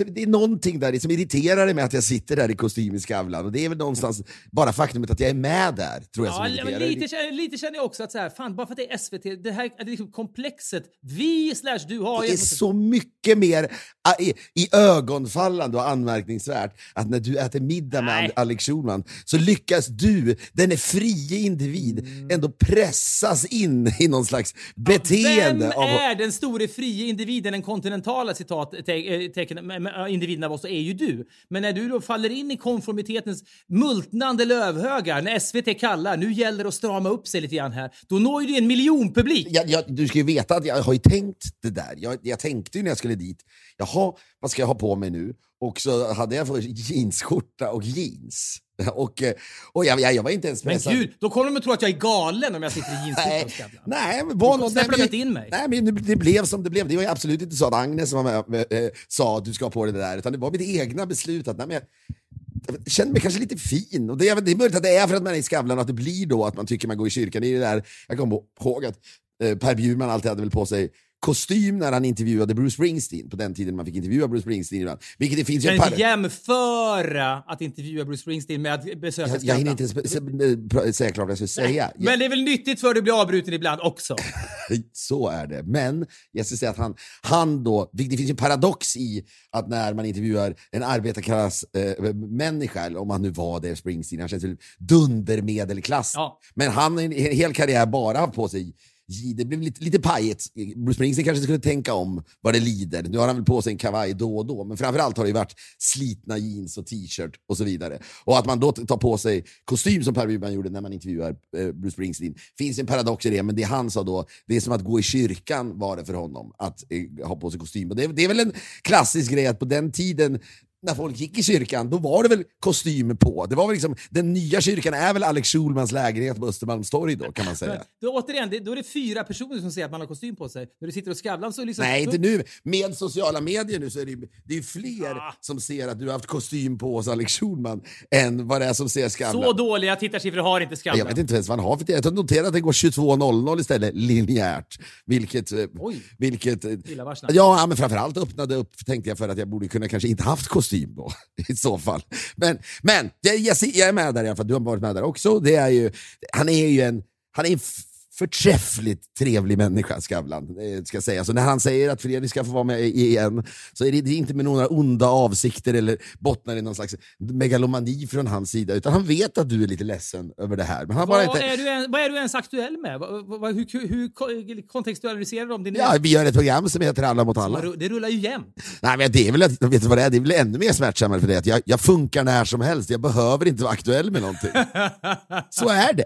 det är någonting där som irriterar mig med att jag sitter där i kostym i Skavlan. Och det är väl någonstans bara faktumet att jag är med där, tror jag, som Ja, men lite, känner- lite känner jag också att så här, fan, bara för att det är SVT, det här är liksom komplexet vi slash du har. Det är så mycket mer ah, i, i ögonfallande och anmärkningsvärt att när du äter middag med Nej. Alex Schulman så lyckas du, den är frie individ, Mm. ändå pressas in i någon slags beteende. Vem av, är den store fria individen, den kontinentala citat, individerna av oss, så är ju du. Men när du då faller in i konformitetens multnande lövhögar, när SVT kallar, nu gäller det att strama upp sig lite grann här, då når ju du en miljonpublik. jag, jag, du ska ju veta att jag har ju tänkt det där. Jag, jag tänkte ju när jag skulle dit, jaha, vad ska jag ha på mig nu? Och så hade jag för jeansskjorta och jeans. [LAUGHS] Och, eh, och jag, jag, jag var inte ens Men pressad. gud, då kommer de att tro att jag är galen om jag sitter i [LAUGHS] jeansskjorta Nej, nej, men var släpper de men- inte in mig. Nej, men det, blev som det blev. Det var ju absolut inte så att Agnes som var med, eh, sa att du ska ha på dig det där, utan det var mitt egna beslut. Att, nej, men jag, jag känner mig kanske lite fin. Och det, är- det är möjligt att det är för att man är i Skavlan och att det blir då att man tycker man går i kyrkan. Är det där, jag kommer ihåg att eh, Per Bjurman alltid hade väl på sig kostym när han intervjuade Bruce Springsteen, på den tiden man fick intervjua Bruce Springsteen ibland. Vilket det finns Kan par... inte jämföra att intervjua Bruce Springsteen med att besöka Jag, jag hinner inte ens säga klart vad jag ska säga. Men det är väl nyttigt för att bli avbruten ibland också? [LAUGHS] Så är det. Men jag ska säga att han, han då, det finns en paradox i att när man intervjuar en arbetarklass eh, människa, eller om han nu var det, Springsteen, han känns väl dundermedelklass. Ja. Men han har en hel karriär bara haft på sig det blev lite, lite pajigt. Bruce Springsteen kanske skulle tänka om vad det lider. Nu har han väl på sig en kavaj då och då, men framförallt har det varit slitna jeans och t-shirt och så vidare. Och att man då tar på sig kostym som Per Wiberg gjorde när man intervjuar eh, Bruce Springsteen. finns en paradox i det, men det han sa då, det är som att gå i kyrkan var det för honom, att eh, ha på sig kostym. Och det, det är väl en klassisk grej att på den tiden när folk gick i kyrkan, då var det väl kostym på. Det var väl liksom, den nya kyrkan är väl Alex Schulmans lägenhet på Östermalmstorg då, kan man säga. Då, återigen, det, då är det fyra personer som säger att man har kostym på sig. När du sitter och Skavlan så liksom... Nej, inte nu. Med sociala medier nu så är det, det är fler Ah. som ser att du har haft kostym på hos Alex Schulman än vad det är som ser Skavlan. Så dåliga tittarsiffror har inte Skavlan. jag vet inte ens vad han har för tid. Jag har noterat att det går 22.00 istället, linjärt. Vilket... eh, Oj. vilket eh, ja, men framförallt öppnade upp, tänkte jag, för att jag borde kunna kanske inte haft kostym kostym då, [LAUGHS] i så fall. Men, men jag, jag, jag är med där i alla fall, du har varit med där också. Det är ju, han är ju en, han är en förträffligt trevlig människa, Skavlan. eh, Ska säga. Så när han säger att Fredrik ska få vara med igen, så är det, inte med några onda avsikter eller bottnar i någon slags megalomani från hans sida, utan han vet att du är lite ledsen över det här. Men han bara Vad, inte... är du en, vad är du ens aktuell med? Hur, hur, hur ko- kontextualiserar du om din... Ja, vi gör ett program som heter Alla mot alla. Det rullar ju jämnt. Nej, men det är väl, vet du vad det är? Det är väl ännu mer smärtsammare för det. Att jag, jag funkar när som helst, jag behöver inte vara aktuell med någonting. [LAUGHS] Så är det.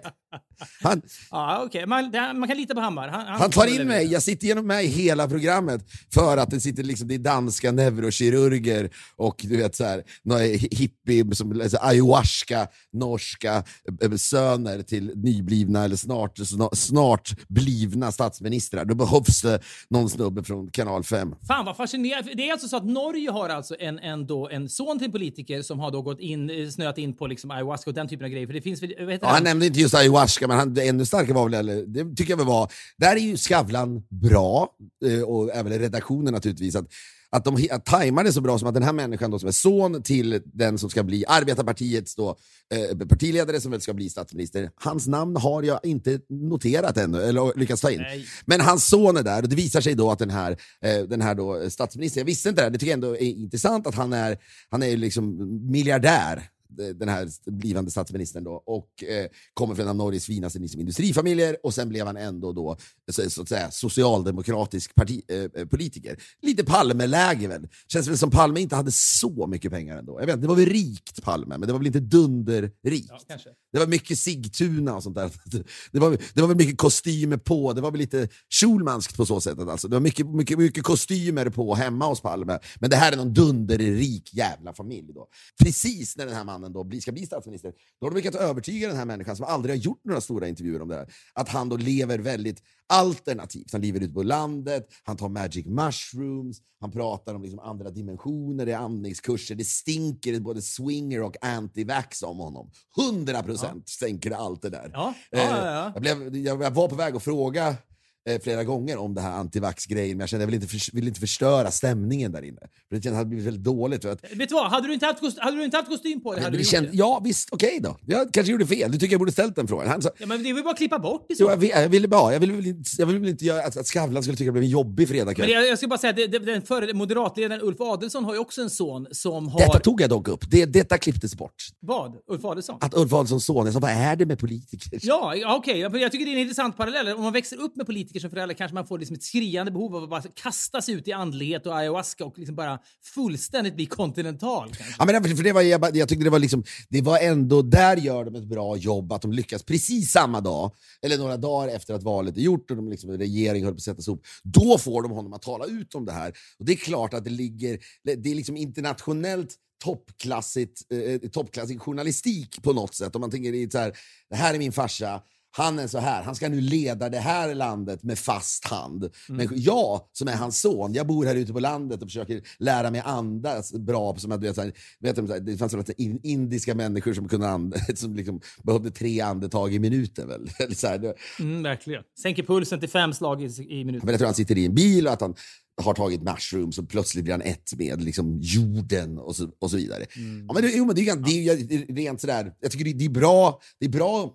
Han, Ja, okej. Man, man kan lita på Hammar. Han, han tar in mig, jag sitter genom mig hela programmet för att det sitter liksom, det är danska neurokirurger och du vet så här, några hippie, som, alltså, ayahuasca, norska eh, söner till nyblivna eller snart, snart, blivna statsministrar. Då behövs det någon snubbe från kanal 5. Fan vad fascinerande. Det är alltså så att Norge har alltså en, en, då, en son till en politiker som har då gått in, eh, snöat in på liksom ayahuasca och den typen av grejer. För det finns heter Ja, han han? nämnde inte just ayahuasca, men han, ännu starkare var väl, eller, det tycker jag väl var, där är ju Skavlan bra, eh, och även redaktionen naturligtvis, att, att de att tajmar det så bra som att den här människan då, som är son till den som ska bli arbetarpartiets då, eh, partiledare som väl ska bli statsminister, hans namn har jag inte noterat ännu, eller lyckats ta in. Nej. Men hans son är där och det visar sig då att den här, eh, den här då, statsministern, jag visste inte det här, det tycker jag ändå är intressant att han är, han är liksom miljardär den här blivande statsministern då, och eh, kommer från en av Norges finaste liksom, industrifamiljer och sen blev han ändå då, så, så att säga, socialdemokratisk parti, eh, eh, politiker. Lite Palme-läge väl. Känns väl som Palme inte hade så mycket pengar ändå. Jag vet, det var väl rikt Palme, men det var väl inte dunderrikt. Ja. Det var mycket Sigtuna och sånt där. [LAUGHS] Det var, det var väl mycket kostymer på, det var väl lite Schulmanskt på så sätt. Alltså. Det var mycket, mycket, mycket kostymer på hemma hos Palme. Men det här är någon dunderrik jävla familj. Då. Precis när den här mannen då blir, ska bli statsminister, då har de lyckats övertyga den här människan som aldrig har gjort några stora intervjuer om det här, att han då lever väldigt alternativt. Han lever ute på landet, han tar magic mushrooms, han pratar om liksom andra dimensioner, det är andningskurser, det stinker både swinger och anti-vax om honom. 100% stänker det allt det där. Ja, ja, Eh, ja, ja. Jag, blev, jag, jag var på väg att fråga flera gånger om det här antivax-grejen, men jag kände att jag ville inte, för, ville inte förstöra stämningen där inne. För det kändes det hade blivit väldigt dåligt. För att, Vet du vad? Hade du inte haft, kost- hade du inte haft kostym på dig hade det du kände, det. ja visst, okej då. Jag kanske gjorde fel. Du tycker jag borde ställt den frågan. Han sa, Ja, men det ju bara klippa bort i så fall. jag, ville- jag ville bara, jag ville väl inte, jag ville inte göra att, att Skavlan skulle tycka det blev en jobbig fredagkväll. Men jag, jag ska bara säga att det- det- den före moderatledaren Ulf Adelsohn har ju också en son som har... Detta tog jag dock upp. Det, detta klipptes bort. Vad? Ulf Adelsohn? Att Ulf Adelsohns son, jag sa vad är det med politiker? Ja, okej. Jag, jag tycker det är en intressant parallell. Om man växer upp med politiker som förälder kanske man får liksom ett skriande behov av att bara kasta sig ut i andlighet och ayahuasca och liksom bara fullständigt bli kontinental. Kanske. Ja, men för det var, jag, jag tyckte det var, liksom, det var ändå, där gör de ett bra jobb, att de lyckas precis samma dag, eller några dagar efter att valet är gjort och de liksom, regeringen höll på att sättas ihop. Då får de honom att tala ut om det här. Och det är klart att det ligger, det är liksom internationellt toppklassigt, eh, eh toppklassig journalistik på något sätt. Om man tänker det, så här, det här är min farsa, han är så här, han ska nu leda det här landet med fast hand. Men jag, som är hans son, jag bor här ute på landet och försöker lära mig andas bra. Som att, vet, så vet så det fanns in, indiska människor som, kunde and, [LAUGHS] som liksom behövde tre andetag i minuten. Väl? [LAUGHS] Så här, Mm, verkligen. Sänker pulsen till fem slag i, i minuten. men jag tror han sitter i en bil och att han har tagit mushrooms och plötsligt blir han ett med liksom, jorden och så, och så vidare. Ja, men det, jo, men det, är, det är ju det är rent sådär, jag tycker det, det, är bra, det, är bra,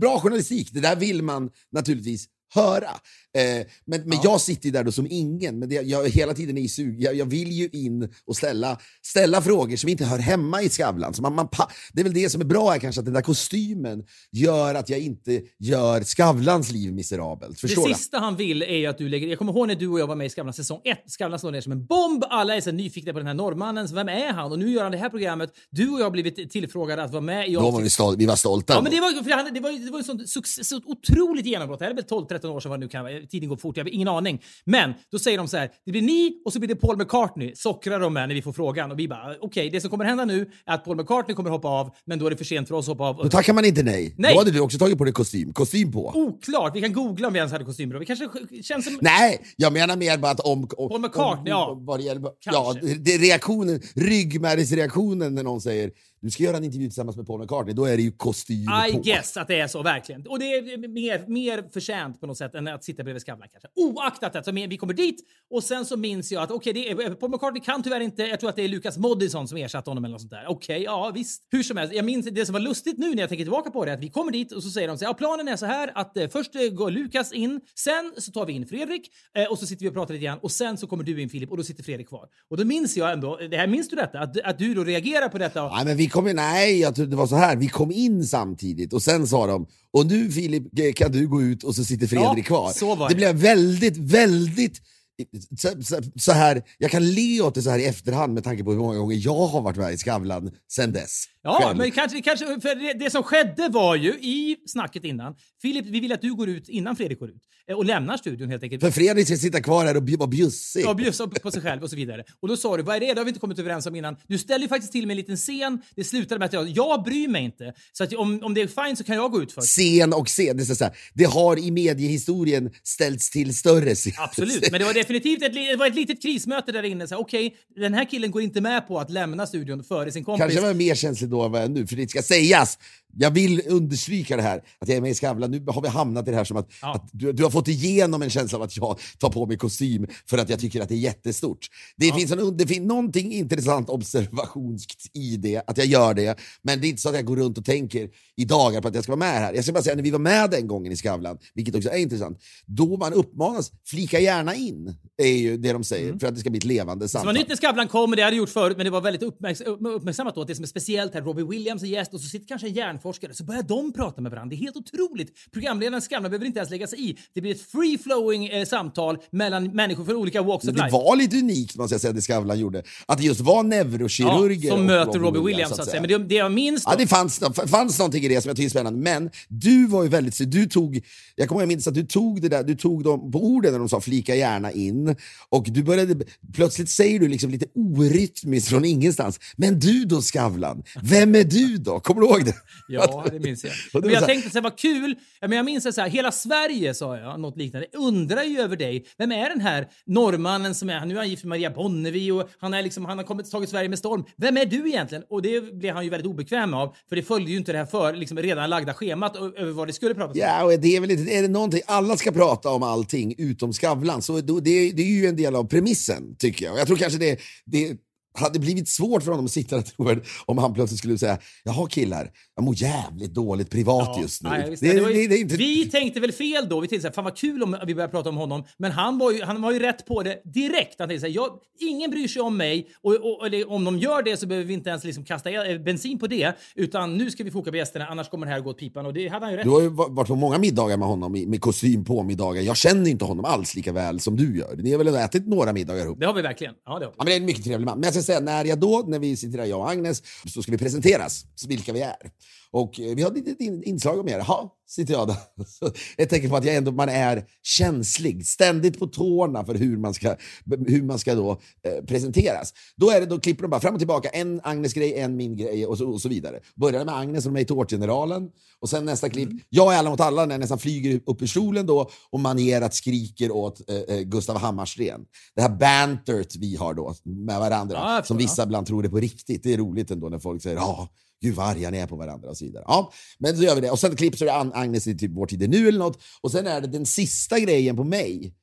bra journalistik. Det där vill man naturligtvis höra. Eh, men men ja. jag sitter ju där då som ingen. Men det, jag hela tiden är sug. Jag, jag, vill ju in och ställa, ställa frågor som inte hör hemma i Skavlan. Så man, man det är väl det som är bra här kanske, att den där kostymen gör att jag inte gör Skavlans liv miserabelt. Förstår det sista han vill är ju att du lägger... Jag kommer ihåg när du och jag var med i Skavlan säsong 1. Skavlan slår ner som en bomb. Alla är så nyfikna på den här norrmannen. Så vem är han? Och nu gör han det här programmet. Du och jag har blivit tillfrågade att vara med i... Då var vi, stol vi var stolta. Ja, men det var, för det var, det var, det var ett sånt, så, så otroligt genombrott. Det här hade blivit 12 13 år sedan, vad nu kan vara. Tiden går fort, jag har ingen aning. Men då säger de så här, det blir ni och så blir det Paul McCartney, sockrar de med när vi får frågan. Och vi bara, okej, okay, det som kommer hända nu är att Paul McCartney kommer hoppa av, men då är det för sent för oss att hoppa av. Då tackar man inte nej. nej. Då hade du också tagit på dig kostym. Kostym på. Oklart, vi kan googla om vi ens hade kostym på. Vi kanske känns som... Nej, jag menar mer bara att om... om Paul McCartney, om, om, ja. Vad det gäller, kanske. ja, det, reaktionen, ryggmärgsreaktionen när någon säger du ska göra en intervju tillsammans med Paul McCartney, då är det ju kostym I på. guess att det är så, verkligen. Och det är mer, mer förtjänt på något sätt än att sitta bredvid Skavlan kanske. Oaktat det, så vi kommer dit och sen så minns jag att okej, det är- Paul McCartney kan tyvärr inte, jag tror att det är Lukas Moodysson som ersatte honom eller något sånt där. Okej, ja visst. Hur som helst, jag minns det som var lustigt nu när jag tänker tillbaka på det, att vi kommer dit och så säger de så här, ja, planen är så här att eh, först eh, går Lukas in, sen så tar vi in Fredrik eh, och så sitter vi och pratar lite grann och sen så kommer du in Filip och då sitter Fredrik kvar. Och då minns jag ändå, det här minns du detta? Att, att du då reagerar på detta? Och, Nej, men vi kom in, nej, jag trodde det var så här. Vi kom in samtidigt och sen sa de och nu Filip kan du gå ut och så sitter Fredrik Ja, kvar. det. blev väldigt, väldigt så, så, så här, jag kan le åt det så här i efterhand med tanke på hur många gånger jag har varit med i Skavlan sen dess. Ja, Själv. men kanske, kanske för det, det som skedde var ju i snacket innan. Filip, vi vill att du går ut innan Fredrik går ut eh, och lämnar studion helt enkelt. För Fredrik ska sitta kvar här och vara bjussig. Ja, bjussa på sig själv och så vidare. Och då sa du, vad är det? Det har vi inte kommit överens om innan. Du ställde ju faktiskt till med en liten scen. Det slutade med att jag, jag bryr mig inte. Så att om, om det är fine så kan jag gå ut först. Scen och scen, det, är så här, det har i mediehistorien ställts till större scen. Absolut, men det var definitivt ett, det var ett litet krismöte där inne. Okej, den här killen går inte med på att lämna studion före sin kompis. Kanske var jag mer känslig då än vad jag är nu, för det ska sägas. Jag vill understryka det här, att jag är med i Skavlan. Nu har vi hamnat i det här som att, Ja. att du, du har fått igenom en känsla av att jag tar på mig kostym för att jag tycker att det är jättestort. Det, finns, en, det finns någonting intressant observationsskt i det, att jag gör det. Men det är inte så att jag går runt och tänker i dagar på att jag ska vara med här. Jag ska bara säga, när vi var med den gången i Skavlan, vilket också är intressant, då man uppmanas, flika gärna in, är ju det de säger, för att det ska bli ett levande Mm. Det var samtal. nytt när Skavlan kom, och det hade gjort förut, men det var väldigt uppmärks uppmärksammat då att det som är speciellt här, Robbie Williams är gäst och så sitter kanske en hjärnforskare, så börjar de prata med varandra. Det är helt otroligt. Programledaren Skavlan behöver inte ens lägga sig i. Det blir ett free-flowing eh, samtal mellan människor från olika walks of Men det life. var lite unikt måste jag säga, det Skavlan gjorde. Att det just var neurokirurger som och möter Robbie Williams, så att säga. Men det, det jag minns då, Ja, det fanns, det fanns någonting i det som jag tycker är spännande. Men du var ju väldigt... Du tog, jag kommer ihåg, jag minns att du tog det där, du tog dem på orden när de sa flika gärna in. In och du började, plötsligt säger du liksom lite orytmiskt från ingenstans, men du då Skavlan, vem är du då? Kommer du ihåg det? Ja, det minns jag. Det Men jag tänkte så här, vad kul. Men jag minns det så här, hela Sverige sa jag, något liknande, undrar ju över dig. Vem är den här norrmannen som är, nu är han gift med Maria Bonnevi och han, är liksom, han har kommit tagit Sverige med storm. Vem är du egentligen? Och det blev han ju väldigt obekväm av, för det följde ju inte det här för liksom, redan lagda schemat över vad det skulle pratas om. Ja, och det är väl inte, är det någonting, alla ska prata om allting utom Skavlan, så då, det, det är ju en del av premissen tycker jag. Jag tror kanske det, det hade blivit svårt för honom att sitta där om han plötsligt skulle säga “Jaha killar, jag mår jävligt dåligt privat just nu”. Nej, det, det ju, det, det inte... Vi tänkte väl fel då. Vi tänkte så här, fan vad kul om vi börjar prata om honom. Men han var ju, han var ju rätt på det direkt. Han tänkte så här, jag, ingen bryr sig om mig och, och eller, om de gör det så behöver vi inte ens liksom kasta bensin på det. Utan nu ska vi foka på gästerna, annars kommer det här gå åt pipan. Och det hade han ju rätt Du har ju va- varit på många middagar med honom med kostym på middagar. Jag känner inte honom alls lika väl som du gör. Ni har väl ätit några middagar ihop? Det har vi verkligen. Ja, det har vi. Ja, men det är en mycket trevlig man. Men säga, när jag då, när vi sitter där, jag och Agnes, så ska vi presenteras, vilka vi är. Och eh, vi har ett litet in- inslag om er. Jaha, sitter jag där. [LAUGHS] Ett tecken på att jag ändå, man är känslig, ständigt på tårna för hur man ska, hur man ska då eh, presenteras. Då, är det, då klipper de bara fram och tillbaka, en Agnes-grej, en min grej och så, och så vidare. Börjar med Agnes som är i Tårtgeneralen och sen nästa klipp, jag är alla mot alla när jag nästan flyger upp ur stolen då och manierat skriker åt eh, eh, Gustav Hammarsten. Det här bantert vi har då med varandra, Ja, som vissa ibland tror är på riktigt. Det är roligt ändå när folk säger ja, gud vad arga ni är på varandra och så vidare. Ja, men så gör vi det. Och sen klipps det Agnes i typ Vår tid är nu eller något. Och sen är det den sista grejen på mig.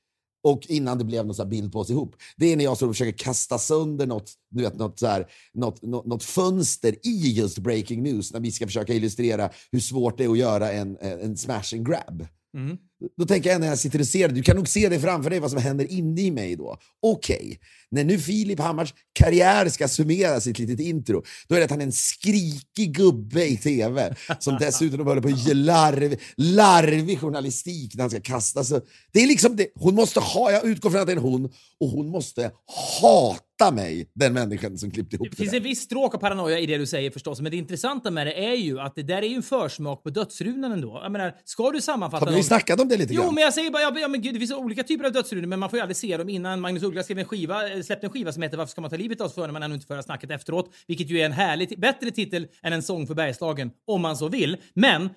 Och innan det blev någon här bild på oss ihop. Det är när jag står och försöker kasta sönder något, du vet, något, så här, något, något, något fönster i just breaking news. När vi ska försöka illustrera hur svårt det är att göra en, en smash and grab. Mm. Då tänker jag när jag sitter och ser det, du kan nog se det framför dig vad som händer inne i mig då. Okej, när nu Filip Hammars karriär ska summera sitt litet intro, då är det att han är en skrikig gubbe i tv som dessutom håller på att ge larv, larvig journalistik när han ska kasta sig. Det är liksom det. Hon måste ha, jag utgår från att det är en hon, och hon måste hata mig, den människan som klippte ihop Det det finns där. en viss stråk av paranoia i det du säger förstås, men det intressanta med det är ju att det där är ju en försmak på dödsrunan ändå. Jag menar, ska du sammanfatta... Har vi snackat om det lite Jo, grann? men jag säger bara, ja, men gud, det finns olika typer av dödsrunor, men man får ju aldrig se dem innan. Magnus Uggla skrev en skiva, eh, släppte en skiva som heter Varför ska man ta livet av oss för när man ännu inte får höra snacket efteråt, vilket ju är en härlig, bättre titel än En sång för Bergslagen, om man så vill. Men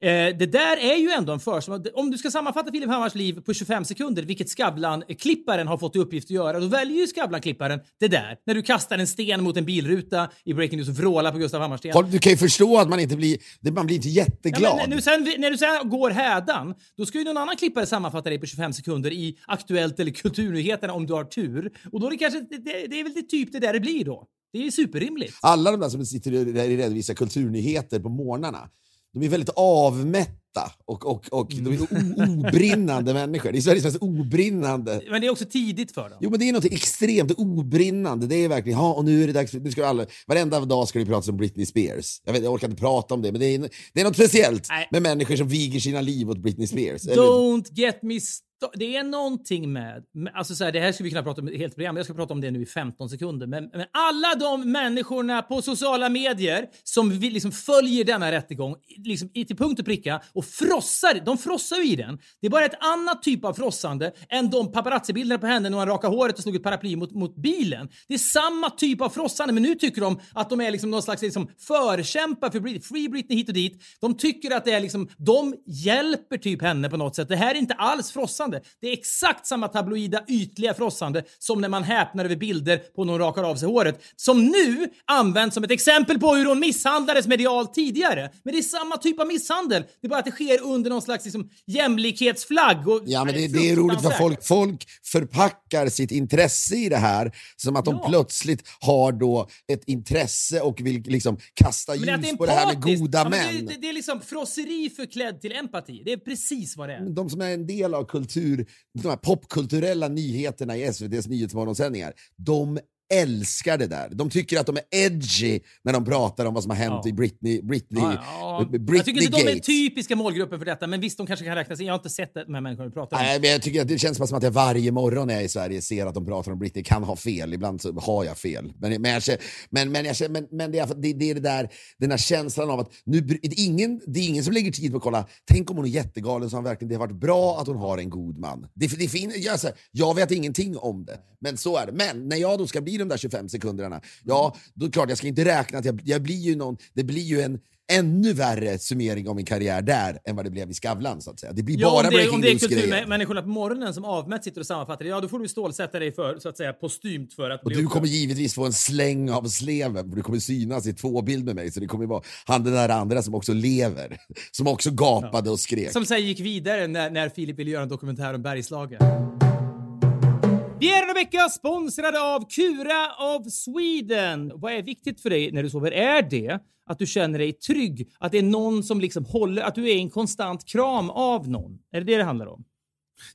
Eh, det där är ju ändå en försmak. Om du ska sammanfatta Filip Hammars liv på 25 sekunder, vilket Skavlan-klipparen har fått i uppgift att göra, då väljer ju Skavlan-klipparen det där. När du kastar en sten mot en bilruta i Breaking News och vrålar på Gustav Hammarsten. Du kan ju förstå att man inte blir, man blir inte Ja, jätteglad. men nu sen, när du sen går hädan, då ska ju någon annan klippare sammanfatta dig på 25 sekunder i Aktuellt eller Kulturnyheterna om du har tur. Och då är det kanske, det, det, det är väl det typ det där det blir då. Det är ju superrimligt. Alla de där som sitter och redovisar kulturnyheter på morgnarna, de är väldigt avmätta och, och, och de är o- obrinnande människor. Det är Sveriges mest obrinnande. Men det är också tidigt för dem. Jo, men det är något extremt obrinnande. Det är verkligen, ja, och nu är det dags för, nu ska alla, varenda dag ska det pratas om Britney Spears. Jag, vet, jag orkar inte prata om det, men det är, det är något speciellt Nej. med människor som viger sina liv åt Britney Spears. Eller- Don't get me sto- det är någonting med, alltså så här, det här skulle vi kunna prata om i helt program, jag ska prata om det nu i 15 sekunder. Men, men alla de människorna på sociala medier som vi liksom följer denna rättegång liksom, till punkt och pricka och frossar, de frossar ju i den. Det är bara ett annat typ av frossande än de paparazzibilderna på henne när hon rakade håret och slog ett paraply mot, mot bilen. Det är samma typ av frossande, men nu tycker de att de är liksom någon slags liksom förkämpar för Free Britney hit och dit. De tycker att det är liksom, de hjälper typ henne på något sätt. Det här är inte alls frossande. Det är exakt samma tabloida ytliga frossande som när man häpnar över bilder på någon rakar av sig håret. Som nu används som ett exempel på hur hon misshandlades medialt tidigare. Men det är samma typ av misshandel. Det är bara att det sker under någon slags liksom, jämlikhetsflagg. Och, Ja, men det, det är roligt fruktansvärt. folk, folk förpackar sitt intresse i det här som att de Ja. plötsligt har då ett intresse och vill liksom kasta Men det ljus på det här med goda ja, män. Det, det, det är liksom frosseri förklädd till empati. Det är precis vad det är. de som är en del av kultur, de här popkulturella nyheterna i SVTs nyhetsmorgonsändningar, de älskar det där. De tycker att de är edgy när de pratar om vad som har hänt Ja. i Britney, Britney, Ja, ja. Britney jag tycker inte de är Gates. typiska målgruppen för detta, men visst, de kanske kan räknas in. Jag har inte sett de här människorna du pratar om. Nej, men jag tycker att det känns som att jag varje morgon när jag är i Sverige ser att de pratar om Britney. Kan ha fel, ibland så har jag fel. Men, men, jag, men, men, jag, men, men det, är, det, det är det där, den här känslan av att nu, det, är ingen, det är ingen som lägger tid på att kolla, tänk om hon är jättegalen så har verkligen det har varit bra att hon har en god man. Det, det, fin, jag, så här, jag vet ingenting om det, men så är det. Men när jag då ska bli de där 25 sekunderna, ja, då är det klart jag ska inte räkna att jag, jag blir ju någon, det blir ju en ännu värre summering av min karriär där än vad det blev i Skavlan så att säga. Det blir Ja, bara om det, breaking om det är kulturmänniskorna på morgonen som avmätt sitter och sammanfattar det, ja då får du stålsätta dig för, så att säga, postymt för att Och bli du kommer givetvis få en släng av sleven, för du kommer synas i två bild med mig. Så det kommer vara han den där andra som också lever, som också gapade och skrek. Som sen gick vidare när, när Filip ville göra en dokumentär om Bergslagen. Vi är denna vecka sponsrade av Kura of Sweden. Vad är viktigt för dig när du sover? Är det att du känner dig trygg? Att det är någon som liksom håller, att du är i en konstant kram av någon? Är det det det handlar om?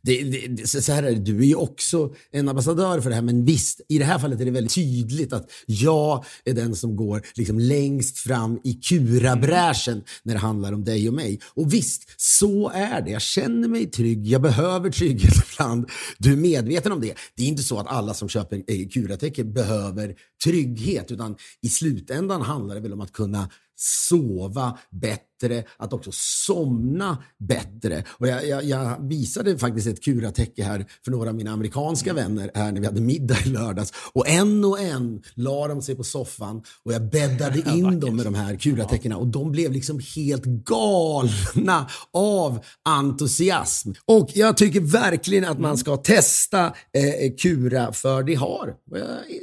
Det, det, så här är det, du är ju också en ambassadör för det här, men visst, i det här fallet är det väldigt tydligt att jag är den som går liksom längst fram i kurabräschen när det handlar om dig och mig. Och visst, så är det. Jag känner mig trygg, jag behöver trygghet [LAUGHS] ibland. Du är medveten om det. Det är inte så att alla som köper eh, kuratecken behöver trygghet, utan i slutändan handlar det väl om att kunna sova bättre, att också somna bättre. Och jag, jag, jag visade faktiskt ett kuratäcke här för några av mina amerikanska vänner här när vi hade middag i lördags. Och en och en la de sig på soffan och jag bäddade [LAUGHS] in dem med de här kuratäckena och de blev liksom helt galna av entusiasm. Och jag tycker verkligen att man ska testa eh, Kura för det har,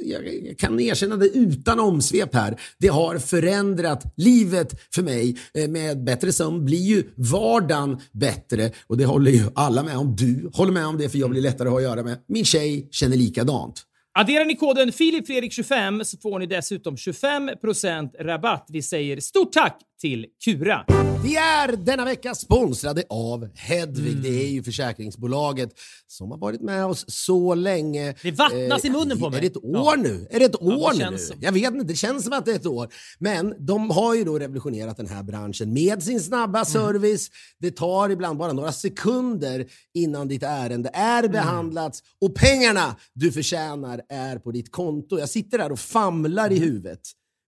jag, jag kan erkänna det utan omsvep här, det har förändrat livet Livet för mig. Eh, med bättre sömn blir ju vardagen bättre och det håller ju alla med om. Du håller med om det för jag blir lättare att ha att göra med. Min tjej känner likadant. Adderar ni koden FilipFredrik25 så får ni dessutom 25% rabatt. Vi säger stort tack till Kura. Vi är denna vecka sponsrade av Hedvig. Det är ju försäkringsbolaget som har varit med oss så länge. Eh, Det vattnas i munnen på mig. Är det ett år Ja. nu? Är det ett det år nu? känns som. Jag vet inte, det känns som att det är ett år. Men de har ju då revolutionerat den här branschen med sin snabba Mm. service. Det tar ibland bara några sekunder innan ditt ärende är Mm. behandlat och pengarna du förtjänar är på ditt konto. Jag sitter där och famlar Mm. i huvudet.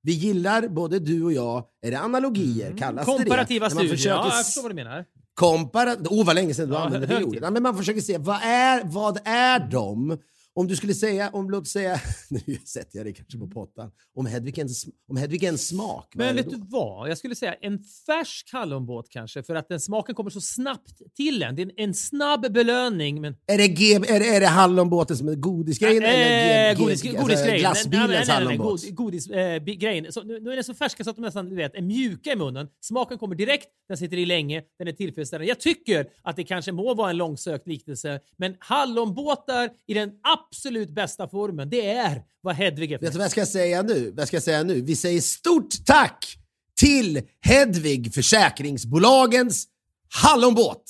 Vi gillar, både du och jag, är det analogier? Kallas Mm. Komparativa det man studier. Ja, jag förstår vad du menar. Kompara... Oh, vad länge sedan du Ja, använde det ordet. men man försöker se, vad är, vad är de? Om du skulle säga, om låt säga, [LAUGHS] nu sätter jag dig kanske på pottan, om Hedvig en, om Hedvig en smak, vad Men vet du vad? Jag skulle säga en färsk hallonbåt kanske, för att den smaken kommer så snabbt till en. Det är en, en snabb belöning. Men, Är det, G, är, det, är det hallonbåten som är godisgrejen? eller Eh, godis, godisgrejen. Alltså, glassbilens Nej, nej, nej, nej, hallonbåt? god- Godisgrejen. Så nu, nu är den så färska så att de nästan du vet, är mjuka i munnen. Smaken kommer direkt, den sitter i länge, den är tillfredsställande. Jag tycker att det kanske må vara en långsökt liknelse, men hallonbåtar i den absolut bästa formen, det är vad Hedvig är. för Vet du vad jag ska säga nu? Vad ska jag säga nu? Vi säger stort tack till Hedvig Försäkringsbolagens hallonbåt!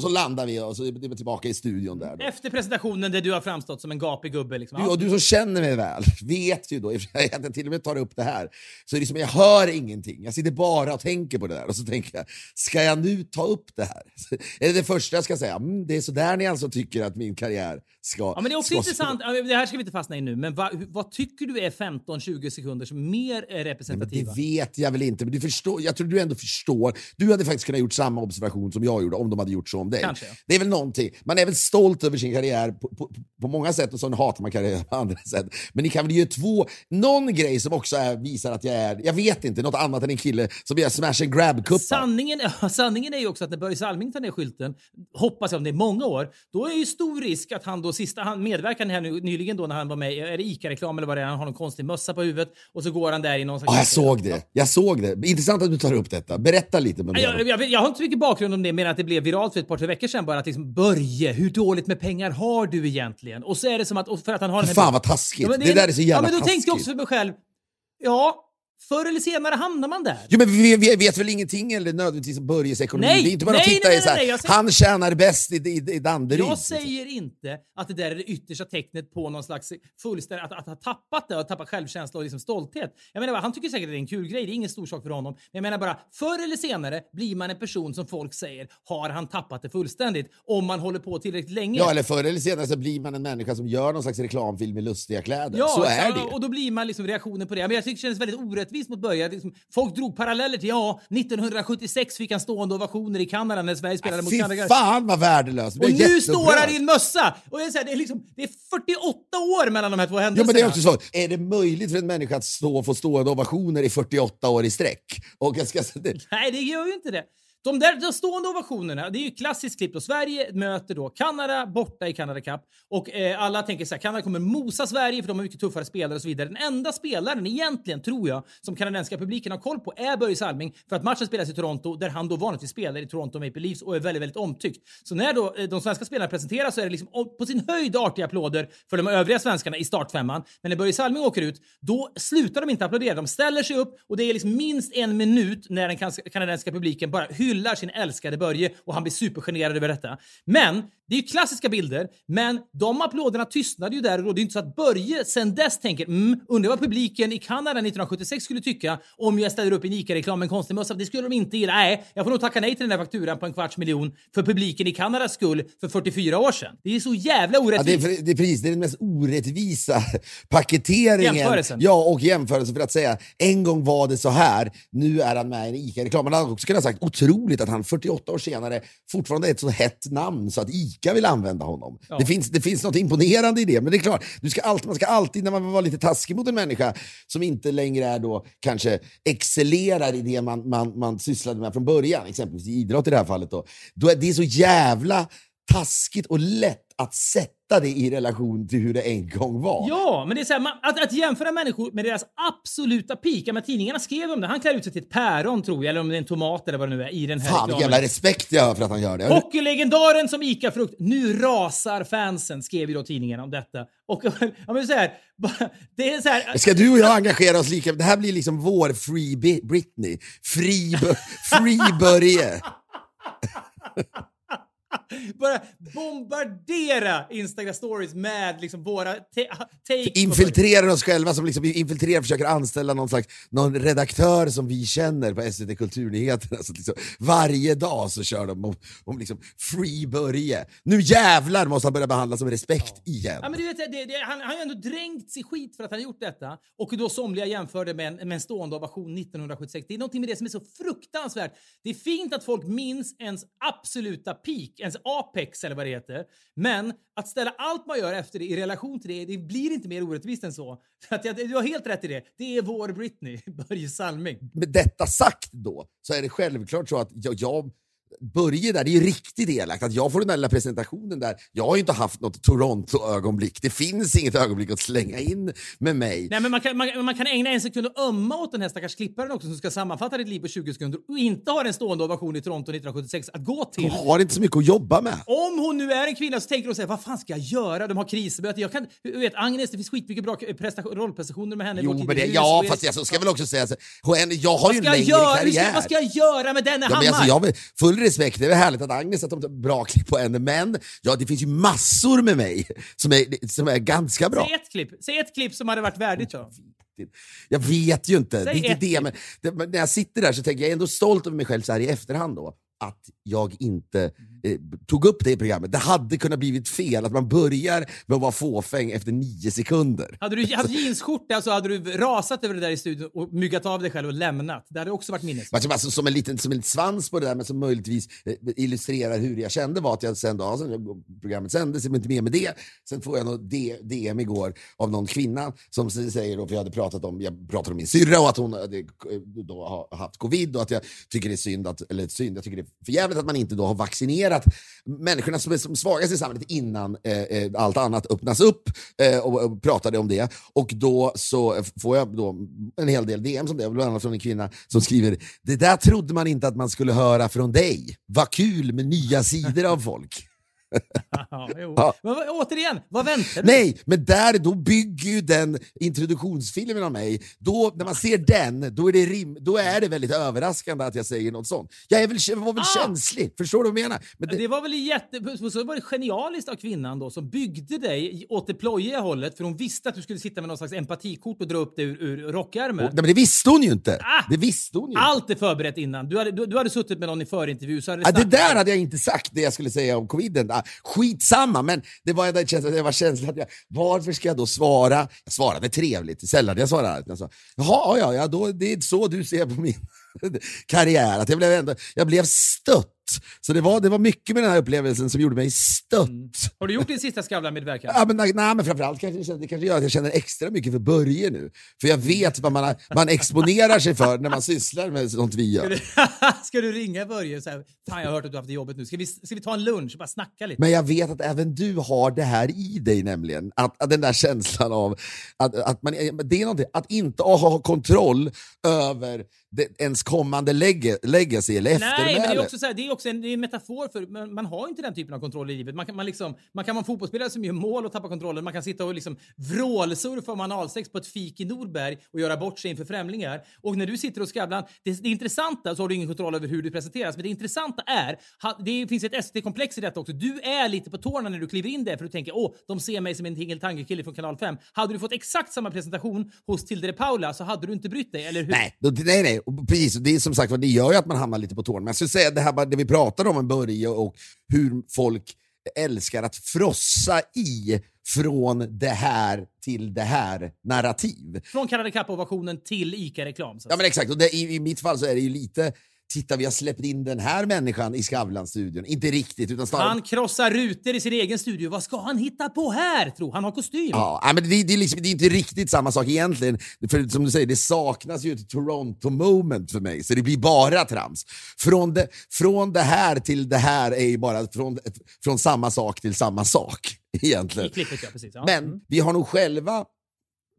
Och så landar vi och så är vi tillbaka i studion där. Då. Efter presentationen där du har framstått som en gapig gubbe. Liksom. Du, och du som känner mig väl vet ju då, att jag till och med tar upp det här, så är det som jag hör ingenting. Jag sitter bara och tänker på det där och så tänker jag, ska jag nu ta upp det här? [LAUGHS] Är det det första jag ska säga? Mm, det är så där ni alltså tycker att min karriär ska... Ja, men det är också intressant, det här ska vi inte fastna i nu, men vad, vad tycker du är 15-20 sekunder som mer är Nej, representativa? det vet jag väl inte, men du förstår, jag tror du ändå förstår. Du hade faktiskt kunnat gjort samma observation som jag gjorde om de hade gjort så om dig. Kanske. Det är väl någonting, man är väl stolt över sin karriär på, på, på många sätt och så hatar man karriär på andra sätt. Men ni kan väl ge två, någon grej som också är, visar att jag är, jag vet inte, något annat än en kille som gör smash and grab-kuppar. Sanningen, [LAUGHS] sanningen är ju också att när Börje Salming tar ner skylten, hoppas jag om det är många år, då är ju stor risk att han då sista, han medverkade här nu, nyligen då när han var med, är det ICA-reklam eller vad det är, han har någon konstig mössa på huvudet och så går han där i någon slags... Ja, jag såg det. Jag såg det. Intressant att du tar upp detta. Berätta lite om det. Jag, jag, jag har inte så mycket bakgrund om det, men att det blev viralt för ett par, tre veckor sedan bara att liksom, Börje, hur dåligt med pengar har du egentligen? Och så är det som att, för att han har den här Fan vad taskigt. Ja, men det, där är så jävla Ja, men då taskigt. tänkte jag också för mig själv, ja, Förr eller senare hamnar man där. Jo, men vi, vi vet väl ingenting eller nödvändigtvis om Börjes ekonomi? Nej, det är inte bara nej, att titta nej, så här, nej, nej, jag säger- han tjänar bäst i, i, i Danderyd. Jag säger inte att det där är det yttersta tecknet på någon slags fullständigt, att, att ha tappat det och tappat självkänsla och liksom stolthet. Jag menar bara, han tycker säkert att det är en kul grej, det är ingen stor sak för honom. Men jag menar bara, förr eller senare blir man en person som folk säger, har han tappat det fullständigt? Om man håller på tillräckligt länge. Ja, eller förr eller senare så blir man en människa som gör någon slags reklamfilm med lustiga kläder. Ja, så är det. Och då blir man liksom reaktioner på det. Men jag tycker det känns väldigt orättvist mot Börje. Folk drog paralleller till, ja, 1976 fick han stående ovationer i Kanada när Sverige spelade mot Fy Kanada. fan vad värdelöst. Och nu står han i en mössa! Och det är, här, det, är liksom, det är 48 år mellan de här två händelserna. men det är också så. Är det möjligt för en människa att stå få stående ovationer i 48 år i sträck? Och jag ska, det, Nej, det gör ju inte det. De där de stående ovationerna, det är ju klassiskt klipp då. Sverige möter då Kanada borta i Canada Cup och eh, alla tänker så här, Kanada kommer mosa Sverige för de har mycket tuffare spelare och så vidare. Den enda spelaren egentligen, tror jag, som kanadensiska publiken har koll på är Börje Salming för att matchen spelas i Toronto där han då vanligtvis spelar i Toronto Maple Leafs och är väldigt, väldigt omtyckt. Så när då eh, de svenska spelarna presenteras så är det liksom på sin höjd artiga applåder för de övriga svenskarna i startfemman. Men när Börje Salming åker ut, då slutar de inte applådera. De ställer sig upp och det är liksom minst en minut när den kanadensiska publiken bara hyllar sin älskade Börje och han blir supergenerad över detta. Men det är ju klassiska bilder, men de applåderna tystnade ju där och då. Det är inte så att Börje sen dess tänker mm, undrar vad publiken i Kanada 1976 skulle tycka om jag ställer upp en ICA-reklam med en konstig mössa. Det skulle de inte gilla. Nej, jag får nog tacka nej till den där fakturan på en kvarts miljon för publiken i Kanadas skull för 44 år sedan. Det är så jävla ja, det, orättvist. är, det är precis det är den mest orättvisa [LAUGHS] paketeringen. Jämförelsen. Ja, och jämförelsen för att säga en gång var det så här, nu är han med i en ICA-reklam. Man hade också kunnat sagt otroligt att han 48 år senare fortfarande är ett så hett namn så att ICA vill använda honom. Det, finns, det finns något imponerande i det, men det är klart, du ska alltid, man ska alltid när man vill vara lite taskig mot en människa som inte längre är då kanske excellerar i det man, man, man sysslade med från början, exempelvis i idrott i det här fallet, då, då är det så jävla taskigt och lätt att sätta det i relation till hur det en gång var. Ja, men det är så här, man, att, att jämföra människor med deras absoluta peak. Men tidningarna skrev om det. Han klär ut sig till ett päron, tror jag, eller om det är en tomat eller vad det nu är, i den här Fan reklamen. jävla respekt jag har för att han gör det. Hockeylegendaren som ICA-frukt. Nu rasar fansen, skrev ju då tidningen om detta. Och [LAUGHS] ja, men så här, det är så här, Ska du och jag engagera oss lika? Det här blir liksom vår Free Britney. Free, Bu- [LAUGHS] free Börje. [LAUGHS] bara bombardera Instagram stories med liksom våra takes. Infiltrerar oss själva, som liksom infiltrerar, försöker anställa någon slags någon redaktör som vi känner på SVT Kulturnyheterna. Så liksom, varje dag så kör de om, om liksom Free Börje. Nu jävlar måste han börja behandlas som respekt igen. Ja, men du vet, det, det, han, han har ju ändå dränkts i skit för att han har gjort detta. Och då somliga jämförde med en, med en stående ovation 1976. Det är någonting med det som är så fruktansvärt. Det är fint att folk minns ens absoluta peak, ens apex eller vad det heter. Men att ställa allt man gör efter det i relation till det, det blir inte mer orättvist än så. [LAUGHS] att jag, du har helt rätt i det. Det är vår Britney, [LAUGHS] Börje Salming. med detta sagt då, så är det självklart så att jag, jag Börje där, det är ju riktigt elakt att jag får den där lilla presentationen där. Jag har ju inte haft något Toronto-ögonblick. Det finns inget ögonblick att slänga in med mig. Nej, men man kan, man, man kan ägna en sekund och ömma åt den här stackars klipparen också som ska sammanfatta ditt liv på 20 sekunder och inte har en stående ovation i Toronto 1976 att gå till. De har inte så mycket att jobba med. Om hon nu är en kvinna så tänker hon säga vad fan ska jag göra? De har krismöte. Jag kan, vet Agnes, det finns skitmycket bra prestation, rollprestationer med henne. Jo, men det, ja, och- fast jag så ska väl också säga så, jag har vad ju en längre göra? Karriär. ska, vad ska jag göra med denna Ja, men hammare? alltså, jag full respekt, det är väl härligt att Agnes att de tar bra klipp på henne, men ja, det finns ju massor med mig som är, som är ganska bra. Säg ett klipp. Säg ett klipp som hade varit värdigt. Ja. Jag vet ju inte. Det är Säg inte det, men, det, men när jag sitter där så tänker jag jag är ändå stolt över mig själv så här i efterhand då. Att jag inte eh, tog upp det i programmet. Det hade kunnat blivit fel, att man börjar med att vara fåfäng efter nio sekunder. Hade du haft jeansskjorta så hade du rasat över det där i studion och myggat av dig själv och lämnat. Det hade också varit minnes. Alltså, alltså, som, en liten, som en liten svans på det där, men som möjligtvis eh, illustrerar hur jag kände var att jag sen då, sen programmet sändes, jag var inte med med det. Sen får jag något DM igår av någon kvinna som säger, då, för jag hade pratat om, jag pratade om min syrra och att hon hade, eh, då har haft covid och att jag tycker det är synd, att, eller synd, jag tycker det är för jävligt att man inte då har vaccinerat människorna som är som svagast i samhället innan eh, eh allt annat öppnas upp eh, och, och pratade om det. Och då så får jag då en hel del DM som det, bland annat från en kvinna som skriver “Det där trodde man inte att man skulle höra från dig. Vad kul med nya sidor av folk”. [LAUGHS] Ja. Ja. Men återigen, vad väntar du? Nej, men där då bygger ju den introduktionsfilmen av mig, då, när man ser den, då är, det rim, då är det väldigt överraskande att jag säger något sånt. Jag är väl, var väl Ah! känslig, förstår du vad jag menar? Men det, Det var väl jätte... Så var det genialiskt av kvinnan då som byggde dig åt det plojiga hållet för hon visste att du skulle sitta med någon slags empatikort och dra upp det ur, ur rockärmen. nej, men det visste hon ju inte! Ah! Det visste hon ju. Allt är förberett innan. Du hade, du, du hade suttit med någon i förintervju så hade Ja, det där hade jag inte sagt, det jag skulle säga om coviden. Skitsamma, men det var, en känsla det var känslan att jag, varför ska jag då svara? Jag svarade trevligt, sällan jag svarade. Jag sa, Jaha, ja, ja, då, det är så du ser på min [LAUGHS] karriär. Att jag, blev ändå, jag blev stött. Så det var, det var mycket med den här upplevelsen som gjorde mig stött. Har du gjort din sista Skavlan-medverkan? Ja, men, nej, men framförallt kanske det kanske gör att jag känner extra mycket för Börje nu. För jag vet vad man, man exponerar sig för när man sysslar med sånt vi gör. [LAUGHS] Ska du ringa Börje och säga Fan, jag har hört att du har haft det jobbigt nu. Ska vi, ska vi ta en lunch och bara snacka lite? Men jag vet att även du har det här i dig nämligen. Att, att den där känslan av att, att, man, det är någonting, att inte ha kontroll över det, ens kommande leg legacy eller Nej, men eftermäle. det är också, så här, det är också en, det är en metafor för man, man har inte den typen av kontroll i livet. Man kan, man liksom, man kan vara en fotbollsspelare som gör mål och tappar kontrollen. Man kan sitta och liksom vrålsurfa om analsex på ett fik i Norberg och göra bort sig inför främlingar. Och när du sitter och Skavlan, det, det intressanta, så har du ingen kontroll över hur du presenteras, men det intressanta är, det finns ett SVT-komplex i detta också. Du är lite på tårna när du kliver in där för du tänker åh, de ser mig som en tingeltangekille från kanal 5. Hade du fått exakt samma presentation hos Tilde de Paula så hade du inte brytt dig, eller hur? Nej, nej, nej. Och precis. Det är som sagt det gör ju att man hamnar lite på tårna. Men jag skulle säga det här det vi pratade om en Börje och hur folk älskar att frossa i från det här till det här narrativ. Från Karate Cup-ovationen till ICA-reklam. Ja men exakt, och det, i, i mitt fall så är det ju lite Titta, vi har släppt in den här människan i Skavlan-studion. Inte riktigt, utan snarare... Han krossar rutor i sin egen studio. Vad ska han hitta på här, tro? Han har kostym. Ja, men det, det, är liksom, det är inte riktigt samma sak egentligen. För som du säger, det saknas ju ett Toronto-moment för mig, så det blir bara trams. Från det, från det här till det här är ju bara från, från samma sak till samma sak. [LAUGHS] Egentligen. klippet, ja. Precis. Ja. Men vi har nog själva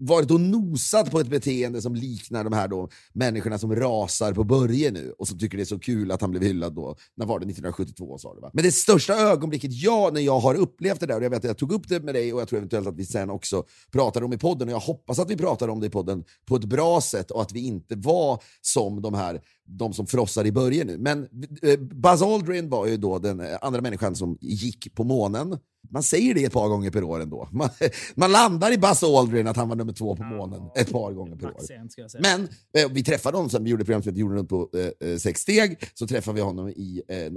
varit och nosat på ett beteende som liknar de här då människorna som rasar på Börje nu och som tycker det är så kul att han blev hyllad då. När var det? 1972 sa du va? Men det största ögonblicket jag, när jag har upplevt det där, och jag vet att jag tog upp det med dig och jag tror eventuellt att vi sen också pratade om i podden, och jag hoppas att vi pratade om det i podden på ett bra sätt och att vi inte var som de här de som frossar i Börje nu. Men eh, Buzz Aldrin var ju då den eh, andra människan som gick på månen. Man säger det ett par gånger per år ändå. [LAUGHS] Man, man landar i Buzz Aldrin att han var nummer två på månen ett par gånger per år. Men eh, vi träffade honom sen vi gjorde programmet Jorden runt på eh, eh, sex steg. Så träffade vi honom i, eh,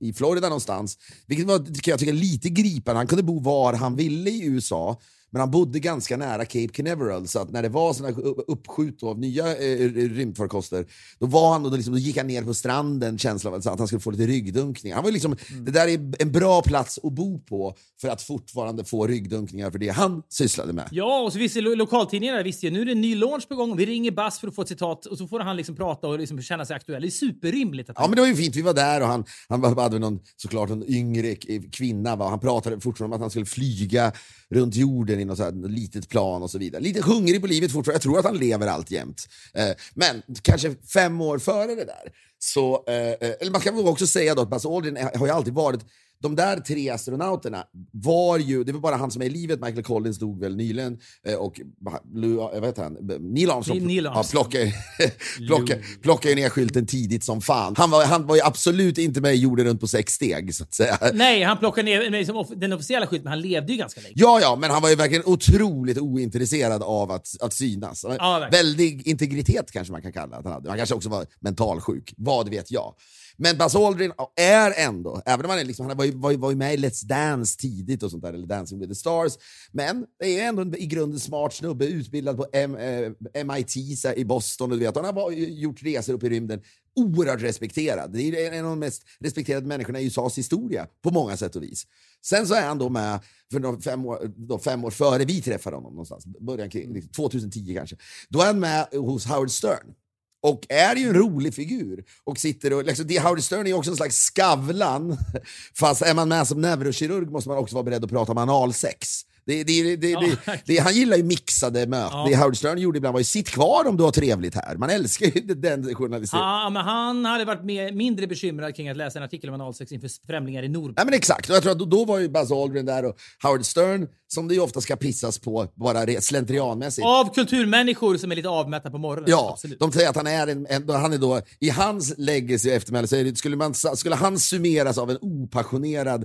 i Florida någonstans. Vilket var, kan jag tycka, lite gripande. Han kunde bo var han ville i USA. Men han bodde ganska nära Cape Canaveral, så att när det var såna uppskjut av nya eh, rymdfarkoster, då, var han, och då, liksom, då gick han ner på stranden, känslan av att han skulle få lite ryggdunkningar. Han var liksom, Det där är en bra plats att bo på för att fortfarande få ryggdunkningar för det han sysslade med. Ja, och så visste lo- lokaltidningarna visste ju nu är det en ny launch på gång vi ringer Bass för att få ett citat och så får han liksom prata och liksom känna sig aktuell. Det är superrimligt. Att Ja, men det var ju fint. Vi var där och han, han hade någon, såklart en yngre kvinna. Va? Han pratade fortfarande om att han skulle flyga runt jorden i något så här litet plan och så vidare. Lite hungrig på livet fortfarande. Jag tror att han lever alltjämt. Eh, men kanske fem år före det där. Så, eh, eh eller man kan väl också säga då att Buzz Aldrin har ju alltid varit de där tre astronauterna var ju, det var bara han som är i livet, Michael Collins dog väl nyligen, eh, och eh, vad heter han? Neil Armstrong, Neil Ja, Armstrong. plockade, [LAUGHS] plockade, plockade ner skylten tidigt som fan. Han var, han var ju absolut inte med i jorden runt på sex steg, så att säga. Nej, han plockar ner mig som off- den officiella skylten, men han levde ju ganska länge. Ja, ja, men han var ju verkligen otroligt ointresserad av att, att synas. Ja, verkligen. Väldig integritet kanske man kan kalla att han hade. Han kanske också var mentalsjuk, vad vet jag. Men Buzz Aldrin är ändå, även om han, är liksom, han var, ju, var, ju, var ju med i Let's Dance tidigt och sånt där, eller Dancing with the Stars, men det är ändå en i grunden smart snubbe, utbildad på M, eh, MIT så här, i Boston. Och du vet, han har var- gjort resor upp i rymden, oerhört respekterad. Det är en av de mest respekterade människorna i USAs historia, på många sätt och vis. Sen så är han då med för då fem, år, då fem år före vi träffade honom någonstans, början kring liksom 2010 kanske. Då är han med hos Howard Stern. Och är ju en rolig figur. Och sitter och, liksom, det, Howard Stern är ju också en slags skavlan. [LAUGHS] Fast är man med som neurokirurg måste man också vara beredd att prata om analsex. Det, det, det, Ja, han gillar ju mixade möten. Ja. Det Howard Stern gjorde ibland var ju sitt kvar om du har trevligt här. Man älskar ju [LAUGHS] den journalistiken. Ja, men han hade varit mer, mindre bekymrad kring att läsa en artikel om analsex inför främlingar i Nord. Nej men exakt, och jag tror att då, då var ju Buzz Aldrin där och Howard Stern, som det ju ofta ska pissas på, bara slentrianmässigt. Av kulturmänniskor som är lite avmätta på morgonen. Ja, Absolut. de säger att han är en, en han är då, i hans legacy och eftermäle så är det, skulle, man, skulle han summeras av en opassionerad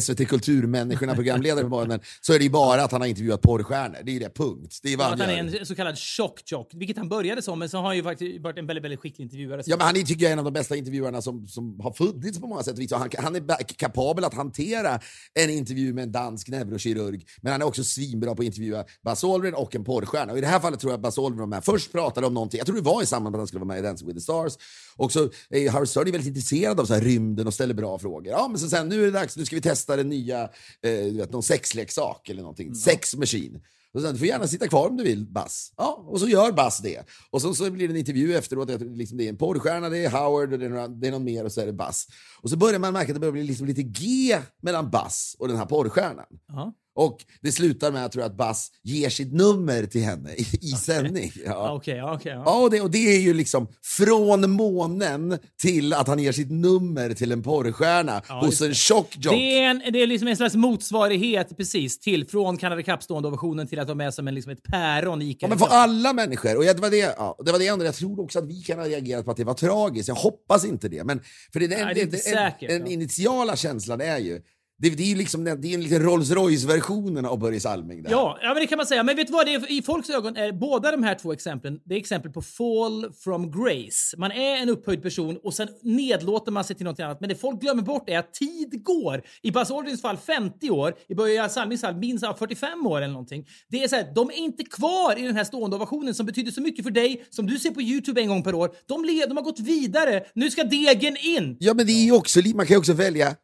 SVT Kulturmänniskorna programledare på morgonen så är det ju bara att han har intervjuat porrstjärnor. Det är det, punkt. Det är vad han han är en så kallad tjock-tjock, vilket han började som, men så har han ju faktiskt varit en väldigt, väldigt skicklig intervjuare. Ja, men han är tycker jag, en av de bästa intervjuarna som, som har funnits på många sätt och Han, han är kapabel att hantera en intervju med en dansk neurokirurg, men han är också svinbra på att intervjua Buzz Aldrin och en porrstjärna. Och I det här fallet tror jag att Buzz Aldrin var med. Först pratade om någonting, jag tror det var i samband med att han skulle vara med i Dancing with the Stars. Och så är Howard Stern väldigt intresserad av så rymden och ställer bra frågor. Ja, men så sen, nu är det dags, nu ska vi testa den nya, eh, du vet, någon sexleksak eller någonting. Sex machine. Och sen, du får gärna sitta kvar om du vill, Bass. Ja, och så gör Bass det. Och så, så blir det en intervju efteråt. att Liksom det är en porrstjärna, det är Howard och det är, några, det är någon mer och så är det Bass. Och så börjar man märka att det börjar bli liksom lite G mellan Bass och den här porrstjärnan. Ja. Och det slutar med, jag tror att Bass ger sitt nummer till henne i, i sändning. Ja, Ja. Okej, ja, ja. Ja, och det, och det är ju liksom från månen till att han ger sitt nummer till en porrstjärna hos just en tjock jock. Det är, en, det är liksom en slags motsvarighet precis till från Canada Cup-stående ovationen till att de är som en, liksom ett päron i Ja, men för alla människor. Och jag- det var det, ja, det var det andra. Jag tror också att vi kan ha reagerat på att det var tragiskt. Jag hoppas inte det. Men för det, Nej, det är inte säkert, den ja. initiala känslan är ju... Det, det är ju liksom, det är en liten Rolls Royce-versionen av Börje Salming. Det här. Ja, ja, men det kan man säga. Men vet du vad? Det är, I folks ögon är båda de här två exemplen det är exempel på fall from grace. Man är en upphöjd person och sen nedlåter man sig till något annat. Men det folk glömmer bort är att tid går. I Buzz Aldrins fall 50 år, i Börje Salmings fall minst 45 år eller någonting. Det är så här, de är inte kvar i den här stående ovationen som betyder så mycket för dig, som du ser på YouTube en gång per år. De, le, de har gått vidare. Nu ska degen in! Ja, men det är ju också, man kan ju också välja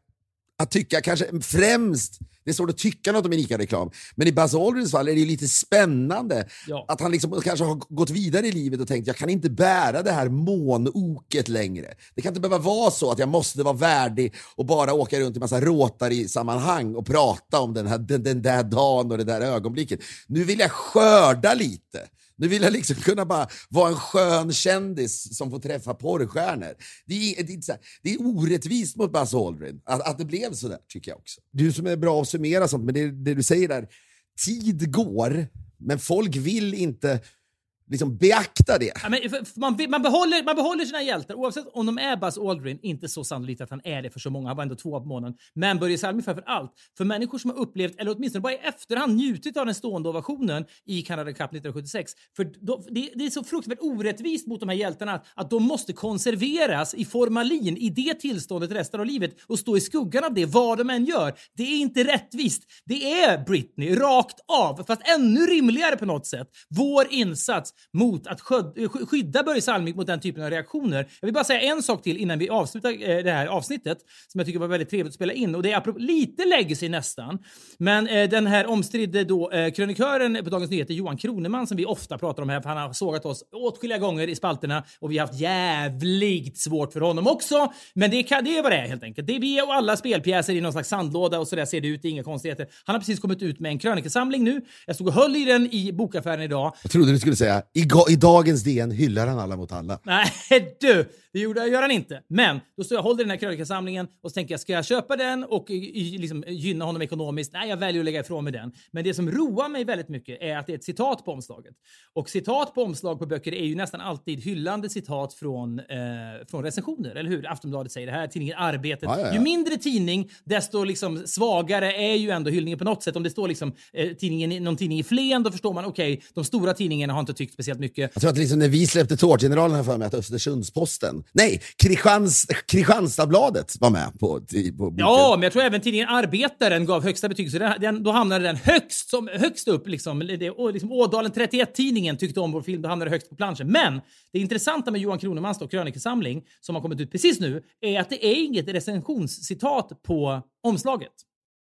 att tycka kanske främst, det är svårt att tycka något om en ICA-reklam, men i Buzz Aldrins fall är det ju lite spännande Ja. att han liksom kanske har gått vidare i livet och tänkt jag kan inte bära det här månoket längre. Det kan inte behöva vara så att jag måste vara värdig och bara åka runt i massa Rotary-sammanhang och prata om den, här, den, den där dagen och det där ögonblicket. Nu vill jag skörda lite. Nu vill jag liksom kunna bara vara en skön kändis som får träffa porrstjärnor. Det är, det är, så här, det är orättvist mot Buzz Aldrin att, att det blev så där, tycker jag också. Du som är bra att summera sånt, men det, det du säger där, tid går, men folk vill inte liksom beakta det. Ja, men man, man, behåller, man behåller sina hjältar oavsett om de är Buzz Aldrin. Inte så sannolikt att han är det för så många. Han var ändå två på månaden. Men Börje Salming framför allt. För människor som har upplevt, eller åtminstone bara i efterhand njutit av den stående ovationen i Canada Cup 1976. För då, det, det är så fruktansvärt orättvist mot de här hjältarna att, att de måste konserveras i formalin i det tillståndet resten av livet och stå i skuggan av det vad de än gör. Det är inte rättvist. Det är Britney, rakt av, fast ännu rimligare på något sätt. Vår insats mot att eh, skydda Börje Salming mot den typen av reaktioner. Jag vill bara säga en sak till innan vi avslutar eh, det här avsnittet som jag tycker var väldigt trevligt att spela in och det är lite legacy nästan. Men eh, den här omstridde då eh, krönikören på Dagens Nyheter Johan Kroneman som vi ofta pratar om här för han har sågat oss åtskilliga gånger i spalterna och vi har haft jävligt svårt för honom också. Men det, kan, det är vad det är helt enkelt. Det är vi och alla spelpjäser i någon slags sandlåda och så där ser det ut. Det är inga konstigheter. Han har precis kommit ut med en krönikesamling nu. Jag stod och höll i den i bokaffären idag. Jag trodde du skulle säga, i, i dagens DN hyllar han alla mot alla. Nej [LAUGHS] du, det gjorde, gör han inte. Men då står jag håller i den här krönikasamlingen och så tänker jag, ska jag köpa den och eh, y- liksom, gynna honom ekonomiskt? Nej, jag väljer att lägga ifrån mig den. Men det som roar mig väldigt mycket är att det är ett citat på omslaget. Och citat på omslag på böcker är ju nästan alltid hyllande citat från, eh, från recensioner, eller hur? Aftonbladet säger det här, tidningen Arbetet. Ja, ja, ja. Ju mindre tidning, desto liksom svagare är ju ändå hyllningen på något sätt. Om det står liksom, eh, tidningen, någon tidning i Flen, då förstår man okej, de stora tidningarna har inte tyckt speciellt mycket. Jag tror att liksom när vi släppte Tårtgeneralen jag för mig att Östersundsposten, nej, Kristians, Kristianstadsbladet var med på, på, boken. Ja, men jag tror även tidningen Arbetaren gav högsta betyg. Så den, den, då hamnade den högst, som, högst upp. Liksom, det, och liksom Ådalen 31-tidningen tyckte om vår film. Då hamnade högst på planschen. Men det intressanta med Johan Kronemans då, krönikesamling, som har kommit ut precis nu, är att det är inget recensionscitat på omslaget.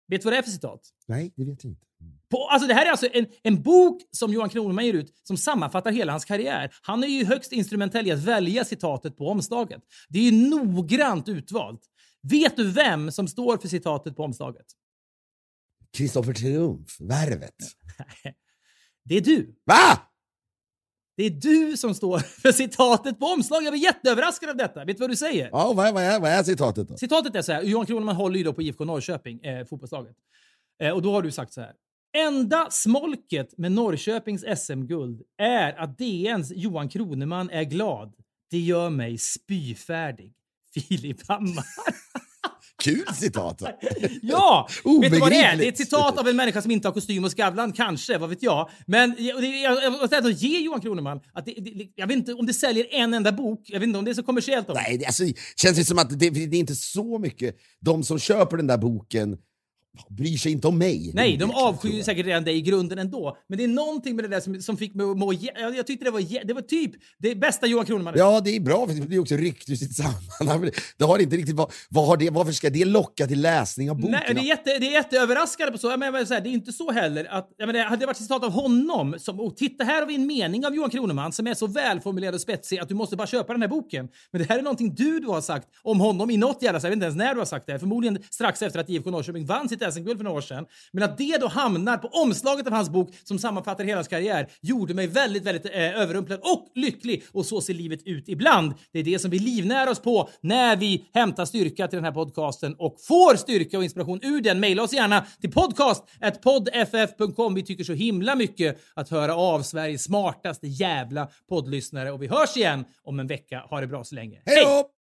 Vet du vad det är för citat? Nej, det vet jag inte. På, alltså det här är alltså en, en bok som Johan Kroneman ger ut som sammanfattar hela hans karriär. Han är ju högst instrumentell i att välja citatet på omslaget. Det är ju noggrant utvalt. Vet du vem som står för citatet på omslaget? Kristoffer Triumf-värvet. [LAUGHS] Det är du. Va? Det är du som står [LAUGHS] för citatet på omslaget. Jag blir jätteöverraskad av detta. Vet du vad du säger? Ja, vad är, vad är, vad är citatet då? Citatet är så här. Johan Kroneman håller ju då på IFK Norrköping, eh, fotbollslaget. Eh, och då har du sagt så här. Enda smolket med Norrköpings SM-guld är att DNs Johan Kroneman är glad. Det gör mig spyfärdig. [LAUGHS] Filip Hammar. Kul citat! Ja! Vet du vad det är? Det är ett citat av en människa som inte har kostym och Skavlan, kanske, vad vet jag. Men jag, det- jag, jag måste ändå ge Johan Kroneman att det, det, jag vet inte om det säljer en enda bok. Jag vet inte om det är så kommersiellt. Om. Nej, det alltså, känns det som att det, det är inte så mycket. De som köper den där boken bryr sig inte om mig. Nej, de är avskyr säkert redan dig i grunden ändå. Men det är någonting med det där som, som fick mig att må... Jag, jag tyckte det var, det var typ det bästa Johan Kroneman. Ja, det är bra, för det blir också ryckt ur sitt sammanhang. [LAUGHS] Det har inte riktigt, vad, vad har det, varför ska det locka till läsning av boken? Nej, det är, jätte, det är jätteöverraskande på så. Jag menar, så här, det är inte så heller att... Jag menar, hade det varit citat av honom, som, och titta här har vi en mening av Johan Kroneman som är så välformulerad och spetsig att du måste bara köpa den här boken. Men det här är någonting du, du har sagt om honom i något jävla... Jag vet inte ens när du har sagt det. Förmodligen strax efter att IFK Norrköping vann sitt SM-guld för några år sedan. Men att det då hamnar på omslaget av hans bok som sammanfattar hela hans karriär gjorde mig väldigt, väldigt eh, överrumplad och lycklig. Och så ser livet ut ibland. Det är det som vi livnär oss på när vi hämtar styrka till den här podcasten och får styrka och inspiration ur den. Maila oss gärna till podcast.poddff.com. Vi tycker så himla mycket att höra av Sveriges smartaste jävla poddlyssnare och vi hörs igen om en vecka. Ha det bra så länge. Hej!